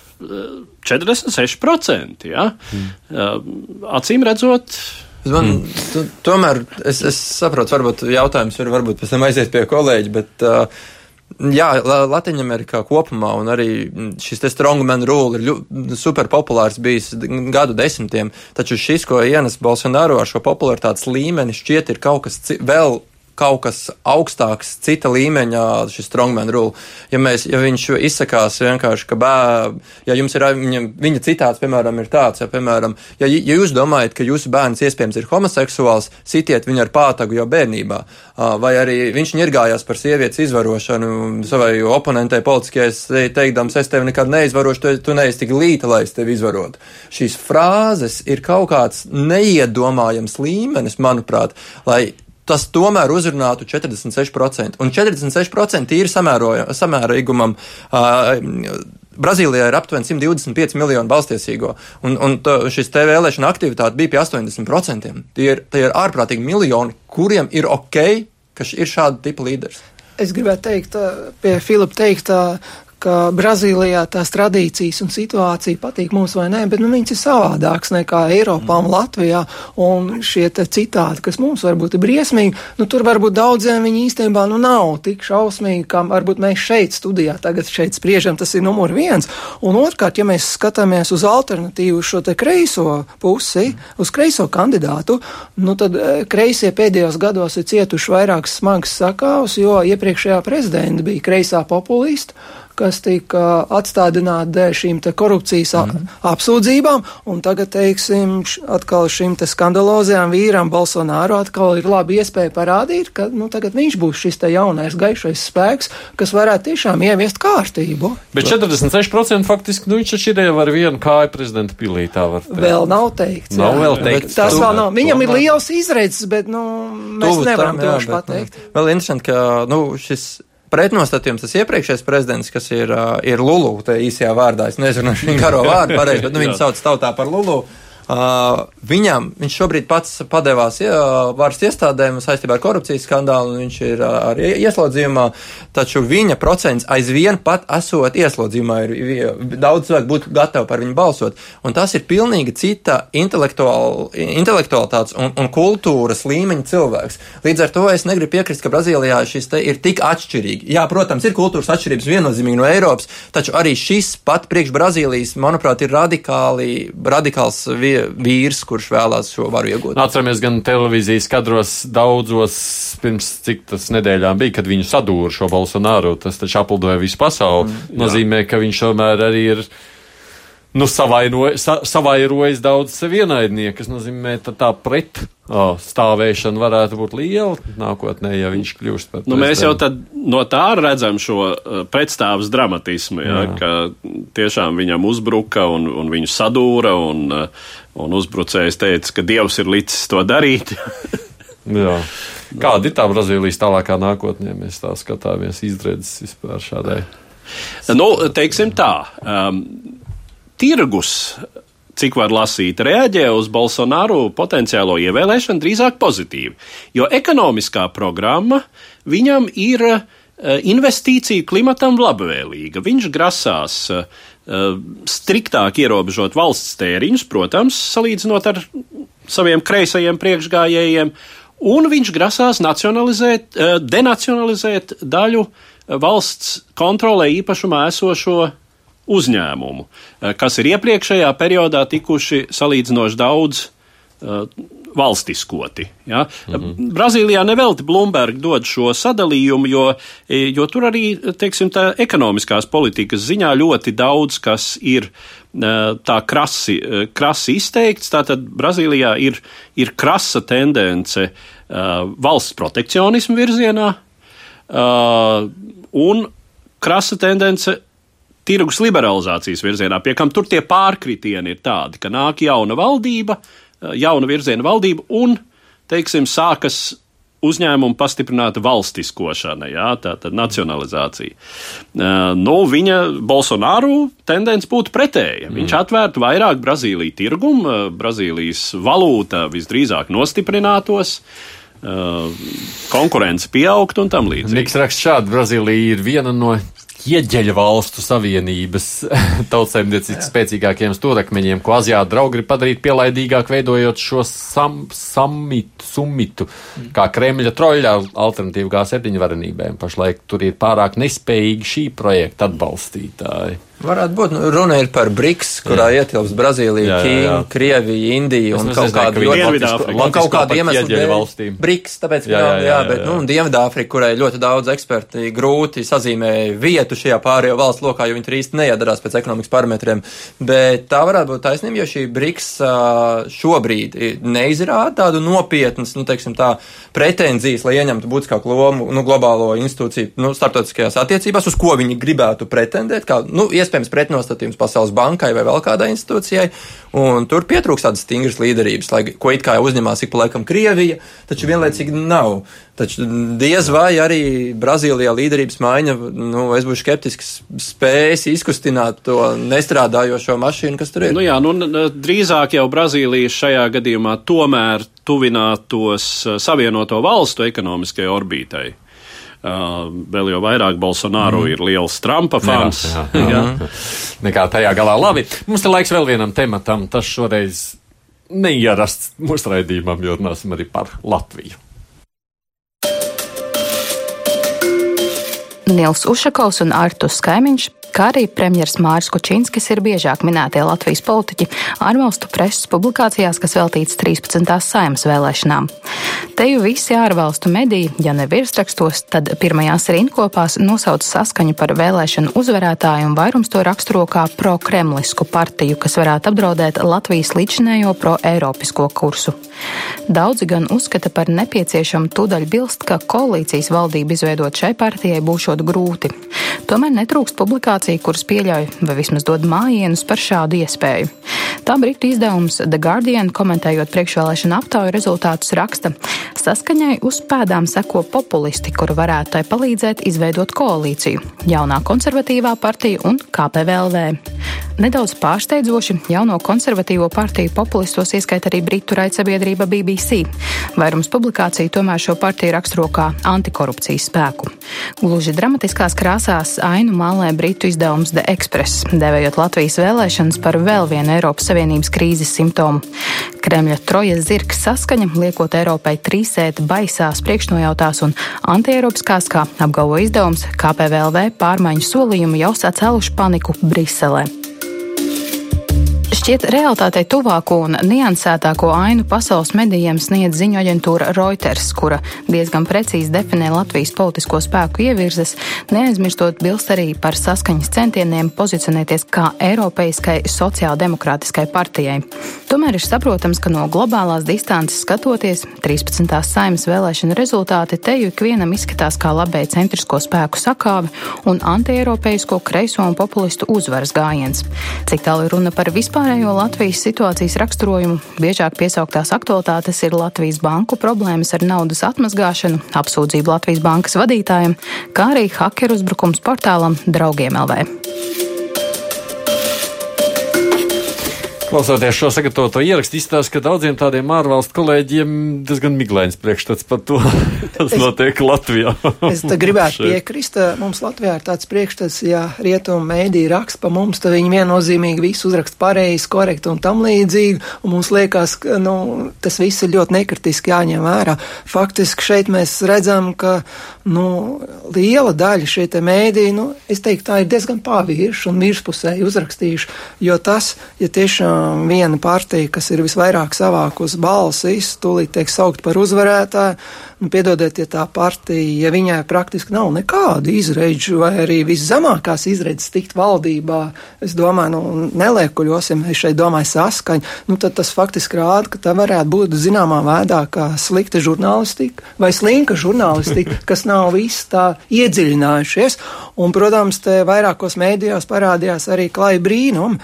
46%. Ja. Mm. Acīm redzot, Man, mm. Tomēr es, es saprotu, varbūt jautājums var varbūt pēc tam aiziet pie kolēģa, bet uh, Jā, Latvijā kopumā, un arī šis strongman rule ir super populārs bijis gadu desmitiem, taču šis, ko ienes Bolsonaro ar šo popularitātes līmeni, šķiet ir kaut kas vēl kaut kas augstāks, cita līmeņa, šis strongman rule. Ja, mēs, ja viņš izsakās vienkārši, ka bērns, ja jums ir viņa, viņa citāts, piemēram, ir tāds, ja, piemēram, ja, ja jūs domājat, ka jūsu bērns iespējams ir homoseksuāls, sitiet viņu ar pātagu jau bērnībā, vai arī viņš ņirgājās par sievietes izvarošanu savai oponentei politiskajai teikdams, es tevi nekad neizvarošu, tu, tu neesi tik līta, lai es tevi izvarotu. Šīs frāzes ir kaut kāds neiedomājams līmenis, manuprāt, lai tas tomēr uzrunātu 46%. Un 46% ir samērīgumam. Uh, Brazīlijā ir aptuveni 125 miljoni balstiesīgo, un, un to, šis te vēlēšana aktivitāte bija pie 80%. Tie ir, tie ir ārprātīgi miljoni, kuriem ir ok, ka ir šāda tipa līderis. Es gribētu teikt, pie Filipa teikt, ka Brazīlijā tās tradīcijas un situācija patīk mums vai nē, bet nu, viņas ir savādākas nekā Eiropā un Latvijā. Un šie citādi, kas mums varbūt ir briesmīgi, nu, tur varbūt daudziem viņi īstenībā nu, nav tik šausmīgi, kā varbūt mēs šeit studijā tagad šeit spriežam, tas ir numur viens. Un otrkārt, ja mēs skatāmies uz alternatīvu šo te kreiso pusi, uz kreiso kandidātu, nu tad kreisie pēdējos gados ir cietuši vairākas smagas sakāvus, jo iepriekšējā prezidenta bija kreisā populista kas tika atstādināti dēļ šīm korupcijas mm. apsūdzībām, un tagad, teiksim, atkal šim te skandalozajam vīram Bolsonaro atkal ir labi iespēja parādīt, ka, nu, tagad viņš būs šis te jaunais gaišais spēks, kas varētu tiešām ieviest kārtību. Bet 46% faktiski, nu, viņš taču ir jau ar vienu kāju prezidenta pilī, tā var teikt. Vēl nav teikts. Nav jā. vēl teikts. Tas vēl nav. Viņam ir liels izredzes, bet, nu, mēs Tuvu nevaram droši pateikt. Vēl interesanti, ka, nu, šis pretnostatījums tas iepriekšējais prezidents, kas ir, ir Lulu, tā īsajā vārdā. Es nezinu, *laughs* viņa garo vārdu pareizi, bet nu, viņi sauc tautā par Lulu. Uh, viņam, viņš šobrīd pats padevās uh, varas iestādēm saistībā ar korupcijas skandālu, un viņš ir uh, arī ieslodzījumā, taču viņa procents aizvien pat esot ieslodzījumā, ir, ir daudz cilvēku būtu gatavi par viņu balsot, un tas ir pilnīgi cita intelektualitātes un, un kultūras līmeņa cilvēks. Līdz ar to es negribu piekrist, ka Brazīlijā šis te ir tik atšķirīgi. Jā, protams, ir kultūras atšķirības viennozīmīgi no Eiropas, taču arī šis pat priekš Brazīlijas, manuprāt, ir radikāli, radikāls vietas vīrs, kurš vēlās šo varu iegūt. Atceramies gan televīzijas kadros daudzos pirms cik tas nedēļām bija, kad viņu sadūra šo Bolsonaru. Tas taču apldoja visu pasauli. Mm, Nozīmē, ka viņš tomēr arī ir nu, savairojas, sa, savairojas daudz sev ienaidnieku, kas nozīmē, ka tā pret oh, stāvēšana varētu būt liela nākotnē, ja viņš kļūst par. Nu, mēs jau no tā redzam šo uh, pretstāvus dramatismu, ja, Jā. ka tiešām viņam uzbruka un, un viņu sadūra, un, uh, un uzbrucējs teica, ka Dievs ir licis to darīt. *laughs* Jā. Kāda ir tā Brazīlijas tālākā nākotnē, mēs tā skatāmies izredzes vispār šādai? Nu, teiksim tā. Um, tirgus, cik var lasīt, reaģē uz Bolsonaru potenciālo ievēlēšanu drīzāk pozitīvi, jo ekonomiskā programma viņam ir eh, investīciju klimatam labvēlīga. Viņš grasās uh, striktāk ierobežot valsts tēriņus, protams, salīdzinot ar saviem kreisajiem priekšgājējiem, un viņš grasās uh, denacionalizēt daļu valsts kontrolē īpašumā esošo uzņēmumu, eh, kas ir iepriekšējā periodā tikuši salīdzinoši daudz uh, valstiskoti. Ja? Mm -hmm. Brazīlijā nevelti Bloomberg dod šo sadalījumu, jo, eh, jo tur arī, teiksim, tā ekonomiskās politikas ziņā ļoti daudz kas ir tā krasi, krasi izteikts. Tātad Brazīlijā ir, ir krasa tendence uh, valsts protekcionismu virzienā uh, un krasa tendence tirgus liberalizācijas virzienā, pie kam tur tie pārkritieni ir tādi, ka nāk jauna valdība, eh, jauna virziena valdība un, teiksim, sākas uzņēmumu pastiprināta valstiskošana, jā, tā tad nacionalizācija. Uh, nu, viņa Bolsonaru tendence būtu pretēja. Mm. Viņš atvērtu vairāk Brazīliju tirgumu, uh, Brazīlijas valūta visdrīzāk nostiprinātos. Konkurence pieaugtu un tam līdzīgi. Niks raksta šādi, Brazīlija ir viena no ieģeļa valstu savienības *laughs* tautsēmniecības spēcīgākiem stūrakmeņiem, ko Azijā draugi grib padarīt pielaidīgāk, veidojot šo sam, samitu, summitu, kā Kremļa troļļa alternatīvu G7 varenībēm. Pašlaik tur ir pārāk nespējīgi šī projekta atbalstītāji. Varētu būt, nu, runa ir par BRICS, kurā jā. ietilpst Brazīlija, Ķīna, Krievija, Indija un kaut kāda ļoti un kaut kāda iemesla dēļ valstīm. BRICS, tāpēc, jā, jā, jā, jā, bet, nu, un Dienvidāfrika, kurai ļoti daudz eksperti grūti sazīmē vietu šajā pārējo valstu lokā, jo viņi tur īsti neiedarās pēc ekonomikas parametriem. Bet tā varētu būt taisnība, jo šī BRICS šobrīd neizrāda tādu nopietnas, nu, teiksim tā, pretenzijas, lai ieņemtu būtiskāku lomu, nu, globālo institūciju, nu, starptautiskajās attiecībās, uz ko viņi gribētu pretendēt, kā, nu, iespējams pretnostatījums Pasaules bankai vai vēl kādai institūcijai, tur pietrūkst tādas stingras līderības, lai, ko it kā uzņemās ik pa laikam Krievija, taču vienlaicīgi nav. Taču diez vai arī Brazīlijā līderības maiņa, nu, es būšu skeptisks, spējas izkustināt to nestrādājošo mašīnu, kas tur ir. Nu jā, nu, drīzāk jau Brazīlija šajā gadījumā tomēr tuvinātos savienoto valstu ekonomiskajai orbītai. Uh, vēl jau vairāk Bolsonaro mm. ir liels Trumpa fans. Jā, jā, *laughs* jā. jā. Nekā tajā galā labi. Mums ir laiks vēl vienam tematam. Tas šoreiz neierasts mūsu raidījumam, jo runāsim arī par Latviju. Nils Ušakovs un Artus Kaimiņš kā arī premjeras Māris Kučinskis ir biežāk minētie Latvijas politiķi ārvalstu preses publikācijās, kas veltīts 13. saimas vēlēšanām. Te jau visi ārvalstu mediji, ja ne virsrakstos, tad pirmajās rindkopās nosauc saskaņu par vēlēšanu uzvarētāju un vairums to raksturo kā pro-kremlisku partiju, kas varētu apdraudēt Latvijas līdzinējo pro-eiropisko kursu. Daudzi gan uzskata par nepieciešamu tūdaļ bilst, ka koalīcijas valdību izveidot šai partijai būšot grūti. Tomēr netrūkst publikāciju informācija, kuras pieļauj vai vismaz dod mājienus par šādu iespēju. Tā britu izdevums The Guardian, komentējot priekšvēlēšanu aptauju rezultātus, raksta, saskaņai uz pēdām seko populisti, kuri varētu tai palīdzēt izveidot koalīciju - jaunā konservatīvā partija un KPVLV. Nedaudz pārsteidzoši jauno konservatīvo partiju populistos ieskaita arī Britu raidsabiedrība BBC. Vairums publikāciju tomēr šo partiju raksturo kā antikorupcijas spēku. Gluži dramatiskās krāsās ainu mālē Britu izdevums The Express, devējot Latvijas vēlēšanas par vēl vienu Eiropas Savienības krīzes simptomu. Kremļa trojas zirgs saskaņa liekot Eiropai trīsēt baisās priekšnojautās un antieiropiskās, kā apgalvo izdevums, KPVLV pārmaiņu solījumu jau sacēluši paniku Briselē. Šķiet, realitātei tuvāko un niansētāko ainu pasaules medijiem sniedz ziņu aģentūra Reuters, kura diezgan precīzi definē Latvijas politisko spēku ievirzes, neaizmirstot bilst arī par saskaņas centieniem pozicionēties kā Eiropeiskai sociāldemokrātiskai partijai. Tomēr ir saprotams, ka no globālās distances skatoties, 13. saimas vēlēšana rezultāti te jau ikvienam izskatās kā labēji centrisko spēku sakāve un antieiropeisko kreiso un populistu uzvaras gājiens. Cik tālu ir runa par vispārēju Vispārējo Latvijas situācijas raksturojumu biežāk piesauktās aktualitātes ir Latvijas banku problēmas ar naudas atmazgāšanu, apsūdzību Latvijas bankas vadītājiem, kā arī hakeru uzbrukums portālam Draugiem LV. Klausoties šo sagatavoto ierakstu, izstāsta, ka daudziem tādiem ārvalstu kolēģiem diezgan miglains priekšstats par to, *laughs* kas notiek Latvijā. es gribētu *laughs* piekrist. Mums Latvijā ir tāds priekšstats, ja rietumu mēdī raksta pa mums, tad viņi viennozīmīgi visu uzraksta pareizi, korekti un tam līdzīgi. Un mums liekas, ka nu, tas viss ir ļoti nekritiski jāņem vērā. Faktiski šeit mēs redzam, ka nu, liela daļa šie mēdī, nu, es teiktu, tā ir diezgan pāvīrši un mirspusēji uzrakstījuši, jo tas, ja tiešām viena partija, kas ir visvairāk savākus balsis, tūlīt tiek saukt par uzvarētāju. Nu, piedodiet, ja tā partija, ja viņai praktiski nav nekādu izredzu vai arī viszemākās izredzes tikt valdībā, es domāju, nu, neliekuļosim, es šeit domāju saskaņu, nu, tad tas faktiski rāda, ka tā varētu būt zināmā veidā kā slikta žurnālistika vai slinka žurnālistika, *laughs* kas nav viss tā iedziļinājušies. Un, protams, te vairākos mēdījos parādījās arī klāja brīnumi.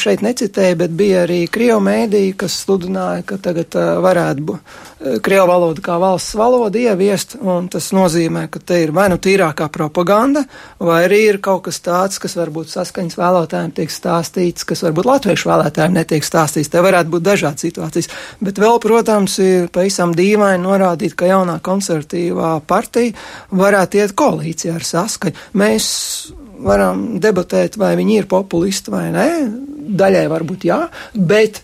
Šeit necitēju, bet bija arī Krievu mēdīji, kas sludināja, ka tagad varētu būt Krievu valoda kā valsts valoda ieviest, un tas nozīmē, ka te ir vai nu tīrākā propaganda, vai arī ir kaut kas tāds, kas varbūt saskaņas vēlētājiem tiek stāstīts, kas varbūt latviešu vēlētājiem netiek stāstīts. Te varētu būt dažādas situācijas, bet vēl, protams, ir pavisam dīvaini norādīt, ka jaunā konservatīvā partija varētu iet koalīcijā ar saskaņu. Mēs varam debatēt, vai viņi ir populisti vai nē. Daļai varbūt jā, bet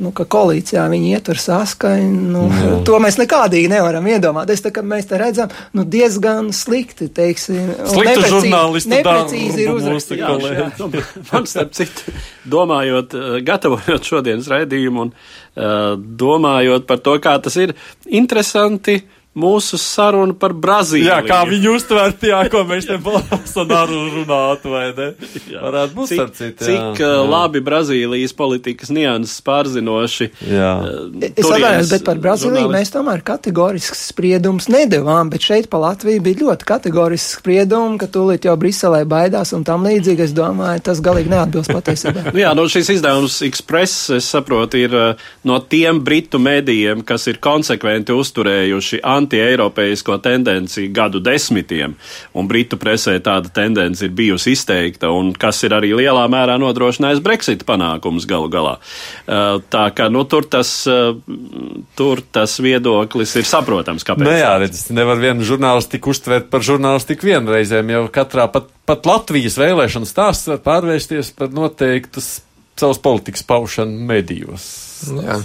nu, ka koalīcijā viņi ietver saskaņu, nu, Jā. to mēs nekādīgi nevaram iedomāties. Tā mēs te redzam, nu, diezgan slikti, teiksim, slikti žurnālisti neprecīzi ir uzrakstīti. Man starp citu, domājot, eh, gatavojot šodienas raidījumu un uh, domājot par to, kā tas ir interesanti mūsu saruna par Brazīliju. Jā, kā viņi uztvērt, jā, ko mēs te Bolsonaru runātu, vai ne? Jā. Varētu būt cik, cit, jā. cik jā. labi Brazīlijas politikas nianses pārzinoši. Jā. Es atvainojos, bet par Brazīliju žurnālisti. mēs tomēr kategorisks spriedums nedevām, bet šeit pa Latviju bija ļoti kategorisks spriedums, ka tūlīt jau Briselē baidās un tam līdzīgi. Es domāju, tas galīgi neatbilst patiesībai. *laughs* nu, jā, no nu, šis izdevums Express, es saprotu, ir no tiem britu mēdījiem, kas ir konsekventi uzturējuši anti-eiropeisko tendenci gadu desmitiem, un Britu presē tāda tendence ir bijusi izteikta, un kas ir arī lielā mērā nodrošinājis Brexit panākumus galu galā. Uh, tā kā nu, tur, tas, uh, tur tas viedoklis ir saprotams, kāpēc. Nu, jā, redz, nevar vienu žurnālistiku uztvert par žurnālistiku vienreizēm, jo katrā pat, pat Latvijas vēlēšana stāsts var pārvērsties par noteiktas savas politikas paušanu medijos. Jā.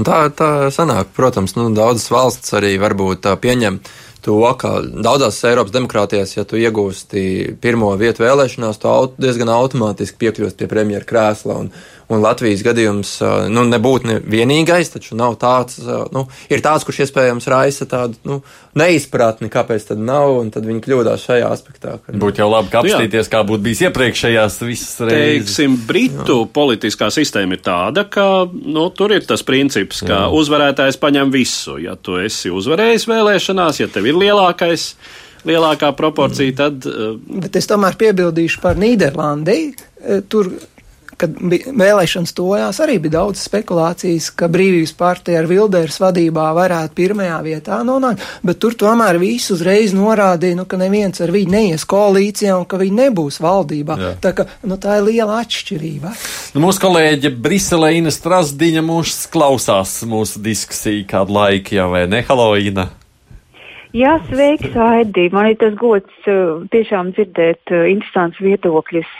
Tā, tā sanāk, protams, nu, daudzas valsts arī varbūt pieņem to, ka daudzās Eiropas demokrātijās, ja tu iegūsti pirmo vietu vēlēšanās, tu aut, diezgan automātiski piekļūsti pie premjera krēsla. Un, Un Latvijas gadījums nu, nebūtu ne vienīgais, taču nav tāds, nu, ir tāds, kurš iespējams raisa tādu nu, neizpratni, kāpēc tad nav, un tad viņi kļūdās šajā aspektā. Ka, būtu jau labi, ka nu, apstīties, kā būtu bijis iepriekšējās visas reizes. Teiksim, Britu jā. politiskā sistēma ir tāda, ka nu, tur ir tas princips, ka jā. uzvarētājs paņem visu. Ja tu esi uzvarējis vēlēšanās, ja tev ir lielākais lielākā proporcija, tad. Bet es tomēr piebildīšu par Nīderlandi. Tur kad vēlēšanas tojās, arī bija daudz spekulācijas, ka brīvības partija ar Vilderas vadībā varētu pirmajā vietā nonākt, bet tur tomēr visu uzreiz norādīja, nu, ka neviens ar viņu neies koalīcijā un ka viņi nebūs valdībā. Jā. Tā, ka, nu, tā ir liela atšķirība. Nu, mūsu kolēģe Briselē Ina Strasdiņa mūs klausās mūsu diskusiju kādu laiku jau, vai ne, Haloīna? Jā, sveiks, Aidi. Man ir tas gods uh, tiešām dzirdēt uh, interesants viedokļus.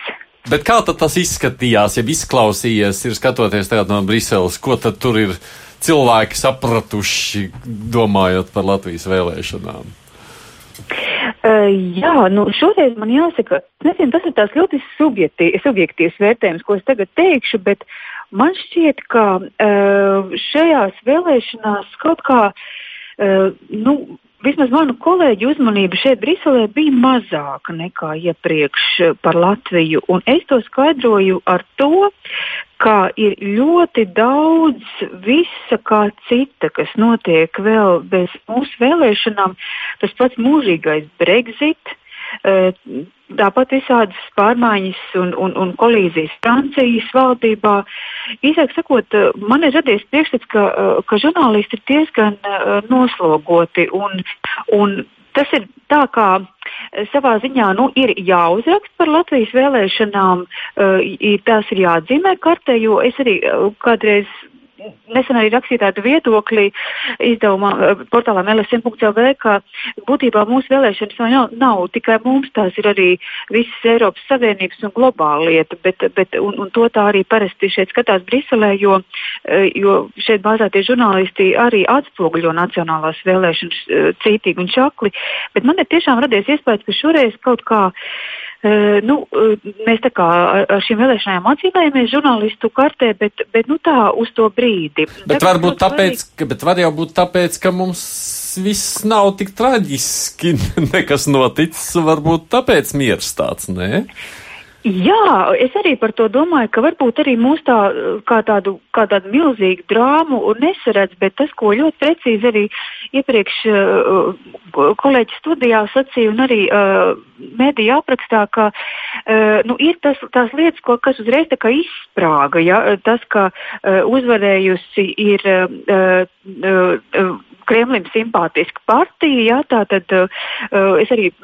Bet kā tas izskatījās, ja izklausījies, ir skatoties tagad no Briseles, ko tad tur ir cilvēki sapratuši, domājot par Latvijas vēlēšanām? Uh, jā, nu šoreiz man jāsaka, nezinu, tas ir tās ļoti subjektīvs, subjektīvs vērtējums, ko es tagad teikšu, bet man šķiet, ka uh, šajās vēlēšanās kaut kā, uh, nu, vismaz manu kolēģu uzmanība šeit Briselē bija mazāka nekā iepriekš par Latviju. Un es to skaidroju ar to, ka ir ļoti daudz visa kā cita, kas notiek vēl bez mūsu vēlēšanām. Tas pats mūžīgais Brexit. Uh, Tāpat visādas pārmaiņas un, un, un kolīzijas Francijas valdībā. Īsāk sakot, man ir radies priekšstats, ka, ka žurnālisti ir diezgan noslogoti. Un, un tas ir tā kā savā ziņā nu, ir jāuzraksta par Latvijas vēlēšanām, tās ir jāatzīmē kartē, jo es arī kādreiz nesen arī rakstīju tādu viedokli izdevumā eh, portālā LSM.CLV, ka būtībā mūsu vēlēšanas nav, nav tikai mums, tās ir arī visas Eiropas Savienības un globāla lieta, bet, bet un, un to tā arī parasti šeit skatās Briselē, jo, eh, jo šeit bāzētie žurnālisti arī atspoguļo nacionālās vēlēšanas eh, cītīgi un čakli, bet man ir tiešām radies iespējas, ka šoreiz kaut kā nu, mēs tā kā ar šīm vēlēšanām atzīmējamies žurnālistu kartē, bet, bet nu, tā uz to brīdi. Bet tā, varbūt tāpēc, ka, bet var jau būt tāpēc, ka mums viss nav tik traģiski, *laughs* nekas noticis, varbūt tāpēc miers tāds, nē? Jā, es arī par to domāju, ka varbūt arī mūs tā kā tādu, kā tādu milzīgu drāmu nesaredz, bet tas, ko ļoti precīzi arī iepriekš uh, kolēģi studijā sacīja un arī uh, mediju aprakstā, ka uh, nu, ir tas, tās lietas, ko, kas uzreiz izsprāga, ja? tas, ka uh, uzvarējusi ir uh, uh, Kremlim simpātiska partija, ja? tā tad uh, es arī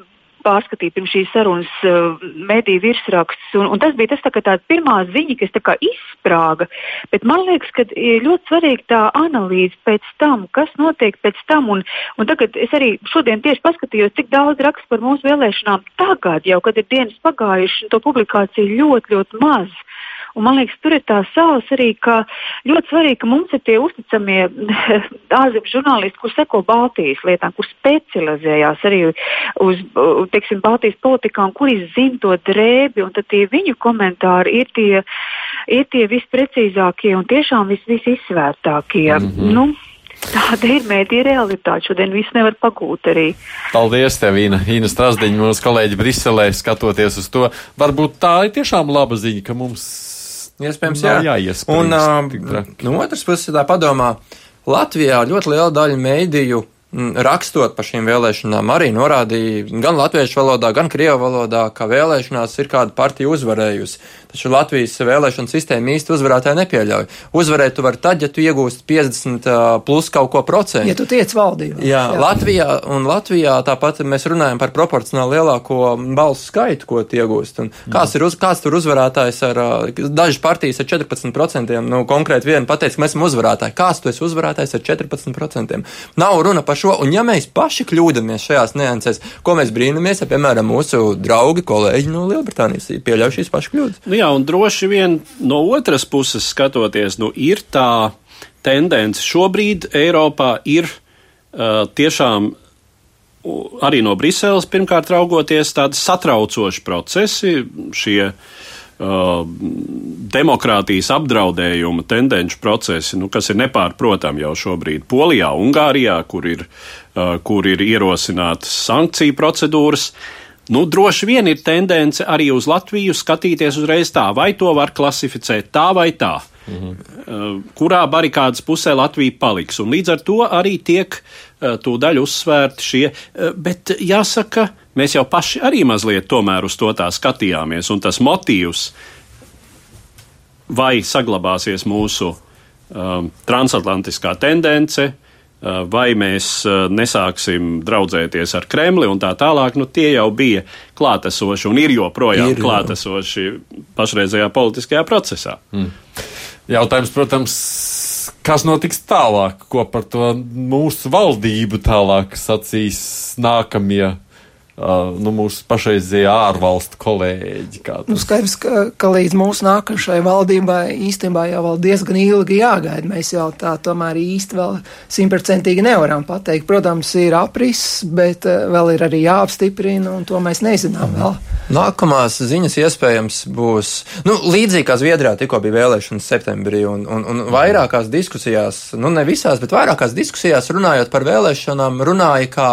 pārskatīju pirms šīs sarunas uh, mediju virsrakstus. Un, un tas bija tas, tā, tā pirmā ziņa, kas izsprāga. Bet man liekas, ka ir ļoti svarīga tā analīze pēc tam, kas notiek pēc tam. Un, un tagad es arī šodien tieši paskatījos, cik daudz raksta par mūsu vēlēšanām tagad, jau kad ir dienas pagājušas, un to publikāciju ļoti, ļoti maz. Un man liekas, tur ir tā sāls arī, ka ļoti svarīgi, ka mums ir tie uzticamie *laughs* ārzemju žurnālisti, kur seko Baltijas lietām, kur specializējās arī uz, teiksim, Baltijas politikām, kuri zina to drēbi, un tad tie viņu komentāri ir tie, ir tie visprecīzākie un tiešām vis, visizsvērtākie. Mm -hmm. nu, Tāda ir mēdīja realitāte. Šodien viss nevar pagūt arī. Paldies, tev, Ina. Ina Strasdiņa, mūsu kolēģi Briselē, skatoties uz to. Varbūt tā ir tiešām laba ziņa, ka mums Iespējams, jā. Un uh, no otras puses, tā padomā, Latvijā ļoti liela daļa mēdīju rakstot par šīm vēlēšanām, arī norādīja gan latviešu valodā, gan krievu valodā, ka vēlēšanās ir kāda partija uzvarējusi. Taču Latvijas vēlēšana sistēma īsti uzvarētāju nepieļauj. Uzvarēt tu vari tad, ja tu iegūsti 50 plus kaut ko procentu. Ja tu tiec valdībā. Jā, jā, Latvijā un Latvijā tāpat mēs runājam par proporcionāli lielāko balsu skaitu, ko tu iegūst. Un kāds, ir uz, kāds tur uzvarētājs ar, dažas partijas ar 14%, nu konkrēti viena pateica, ka mēs esam uzvarētāji. Kāds tu esi uzvarētājs ar 14%? Nav runa par šo, un ja mēs paši kļūdāmies šajās niansēs, ko mēs brīnamies, ja, piemēram, mūsu draugi, kolēģi no Lielbritānijas pieļauj šīs pašas kļūdas. Nu jā, un droši vien no otras puses skatoties, nu ir tā tendence šobrīd Eiropā ir uh, tiešām arī no Briseles pirmkārt raugoties tādi satraucoši procesi, šie uh, Uh, demokrātijas apdraudējuma tendenci procesi, nu, kas ir nepārprotami jau šobrīd Polijā, Ungārijā, kur ir, uh, kur ir ierosinātas sankciju procedūras. Nu, droši vien ir tendence arī uz Latviju skatīties uzreiz tā, vai to var klasificēt tā vai tā. Mhm. Kurā barikādas pusē Latvija paliks. Un līdz ar to arī tiek tūdaļ uzsvērti šie. Bet jāsaka, mēs jau paši arī mazliet tomēr uz to tā skatījāmies, un tas motīvs vai saglabāsies mūsu um, transatlantiskā tendence, uh, vai mēs uh, nesāksim draudzēties ar Kremli un tā tālāk. Nu, tie jau bija klātesoši un ir joprojām ir, klātesoši pašreizējā politiskajā procesā. Mm. Jautājums, protams, kas notiks tālāk, ko par to mūsu valdību tālāk sacīs nākamie nu, mūsu pašreizējā ārvalstu kolēģi. Nu, skaidrs, ka, ka līdz mūsu nākamajai valdībai īstenībā jau vēl diezgan ilgi jāgaida. Mēs jau tā tomēr īsti vēl simtprocentīgi nevaram pateikt. Protams, ir apriss, bet vēl ir arī jāapstiprina, un to mēs nezinām vēl. Nākamās ziņas iespējams būs nu, līdzīgi kā Zviedrijā tikko bija vēlēšanas septembrī, un, un, un vairākās diskusijās, nu ne visās, bet vairākās diskusijās runājot par vēlēšanām, runāja kā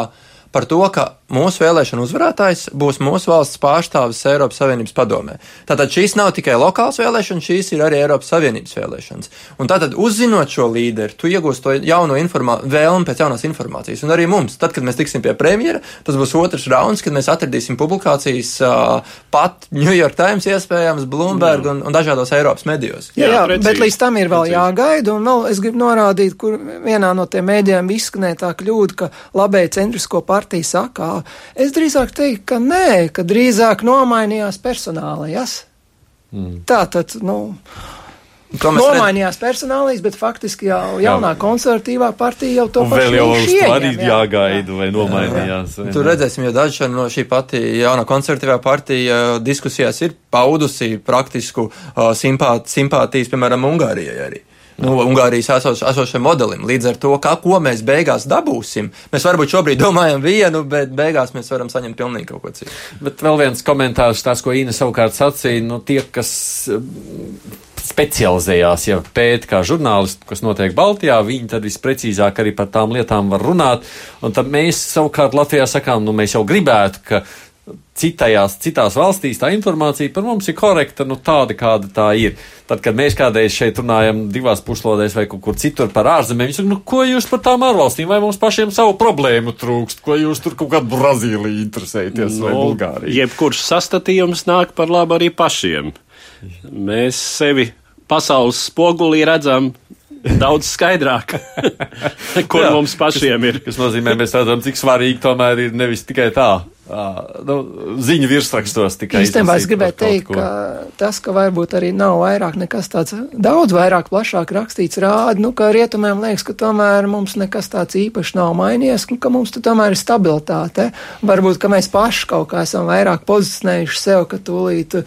par to, ka mūsu vēlēšana uzvarētājs būs mūsu valsts pārstāvis Eiropas Savienības padomē. Tātad šīs nav tikai lokāls vēlēšanas, šīs ir arī Eiropas Savienības vēlēšanas. Un tātad, uzzinot šo līderi, tu iegūsi to jauno vēlmi pēc jaunās informācijas. Un arī mums, tad, kad mēs tiksim pie premjera, tas būs otrs rauns, kad mēs atradīsim publikācijas uh, pat New York Times, iespējams, Bloomberg un, un dažādos Eiropas medijos. Jā, jā precīzi, bet līdz tam ir vēl precīzi. jāgaida. Un vēl es gribu norādīt, kur vienā no tiem mēdījiem izskanēja tā kļūda, ka labēji centrisko partiju saka, Es drīzāk teiktu, ka nē, ka drīzāk nomainījās personālijas. Mm. Tā tad, nu. Nomainījās personālīs, bet faktiski jau jaunā jā. konservatīvā partija jau to pašu vēl jau uz to arī jāgaida, vai nomainījās. Vai Tur redzēsim, jo daži no šī pati jaunā konservatīvā partija diskusijās ir paudusi praktisku uh, simpāt, simpātijas, piemēram, Ungārijai arī nu, Ungārijas esoš, esošam modelim. Līdz ar to, kā, ko mēs beigās dabūsim, mēs varbūt šobrīd domājam vienu, bet beigās mēs varam saņemt pilnīgi kaut ko citu. Bet vēl viens komentārs, tas, ko Ina savukārt sacīja, nu, tie, kas mm, specializējās, ja pēta kā žurnālisti, kas notiek Baltijā, viņi tad visprecīzāk arī par tām lietām var runāt. Un tad mēs savukārt Latvijā sakām, nu, mēs jau gribētu, ka citajās, citās valstīs tā informācija par mums ir korekta, nu tāda, kāda tā ir. Tad, kad mēs kādreiz šeit runājam divās puslodēs vai kaut kur citur par ārzemēm, viņi saka, nu ko jūs par tām ārvalstīm, vai mums pašiem savu problēmu trūkst, ko jūs tur kaut kādu Brazīliju interesēties no, vai nu, Bulgāriju. Jebkurš sastatījums nāk par labu arī pašiem. Mēs sevi pasaules spogulī redzam daudz skaidrāk, *laughs* kur Jā, mums pašiem ir. Tas nozīmē, mēs redzam, cik svarīgi tomēr ir nevis tikai tā nu, ziņu virsrakstos tikai. Īstenībā es gribēju teikt, ka tas, ka varbūt arī nav vairāk nekas tāds daudz vairāk plašāk rakstīts rāda, nu, ka rietumiem liekas, ka tomēr mums nekas tāds īpaši nav mainījies, un ka mums tu tomēr ir stabilitāte. Varbūt, ka mēs paši kaut kā esam vairāk pozicionējuši sev, ka tūlīt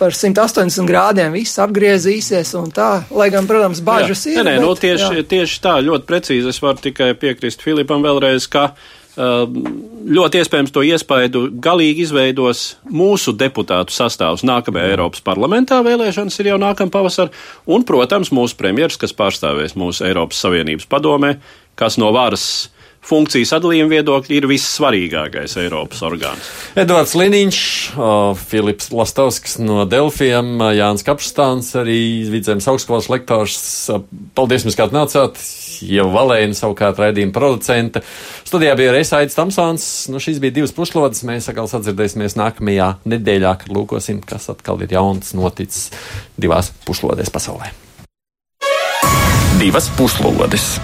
par 180 grādiem viss apgriezīsies un tā, lai gan, protams, bažas jā. ir. Nē, nē, bet, nu, tieši, jā. tieši tā, ļoti precīzi es varu tikai piekrist Filipam vēlreiz, ka uh, ļoti iespējams to iespaidu galīgi izveidos mūsu deputātu sastāvs nākamajā Eiropas parlamentā. Vēlēšanas ir jau nākamā pavasara, un, protams, mūsu premjeras, kas pārstāvēs mūsu Eiropas Savienības padomē, kas no varas funkciju sadalījuma viedokļa ir vissvarīgākais Eiropas orgāns. Edvards Liniņš, Filips Lastovskis no Delfiem, Jānis Kapstāns, arī Vidzemes augstskolas lektors. Paldies, ka atnācāt! Jau Valēna, savukārt raidījuma producente. Studijā bija Reisa Aits Tamsons. Nu, šīs bija divas puslodes. Mēs atkal sadzirdēsimies nākamajā nedēļā, kad lūkosim, kas atkal ir jauns noticis divās puslodēs pasaulē. Divas puslodes!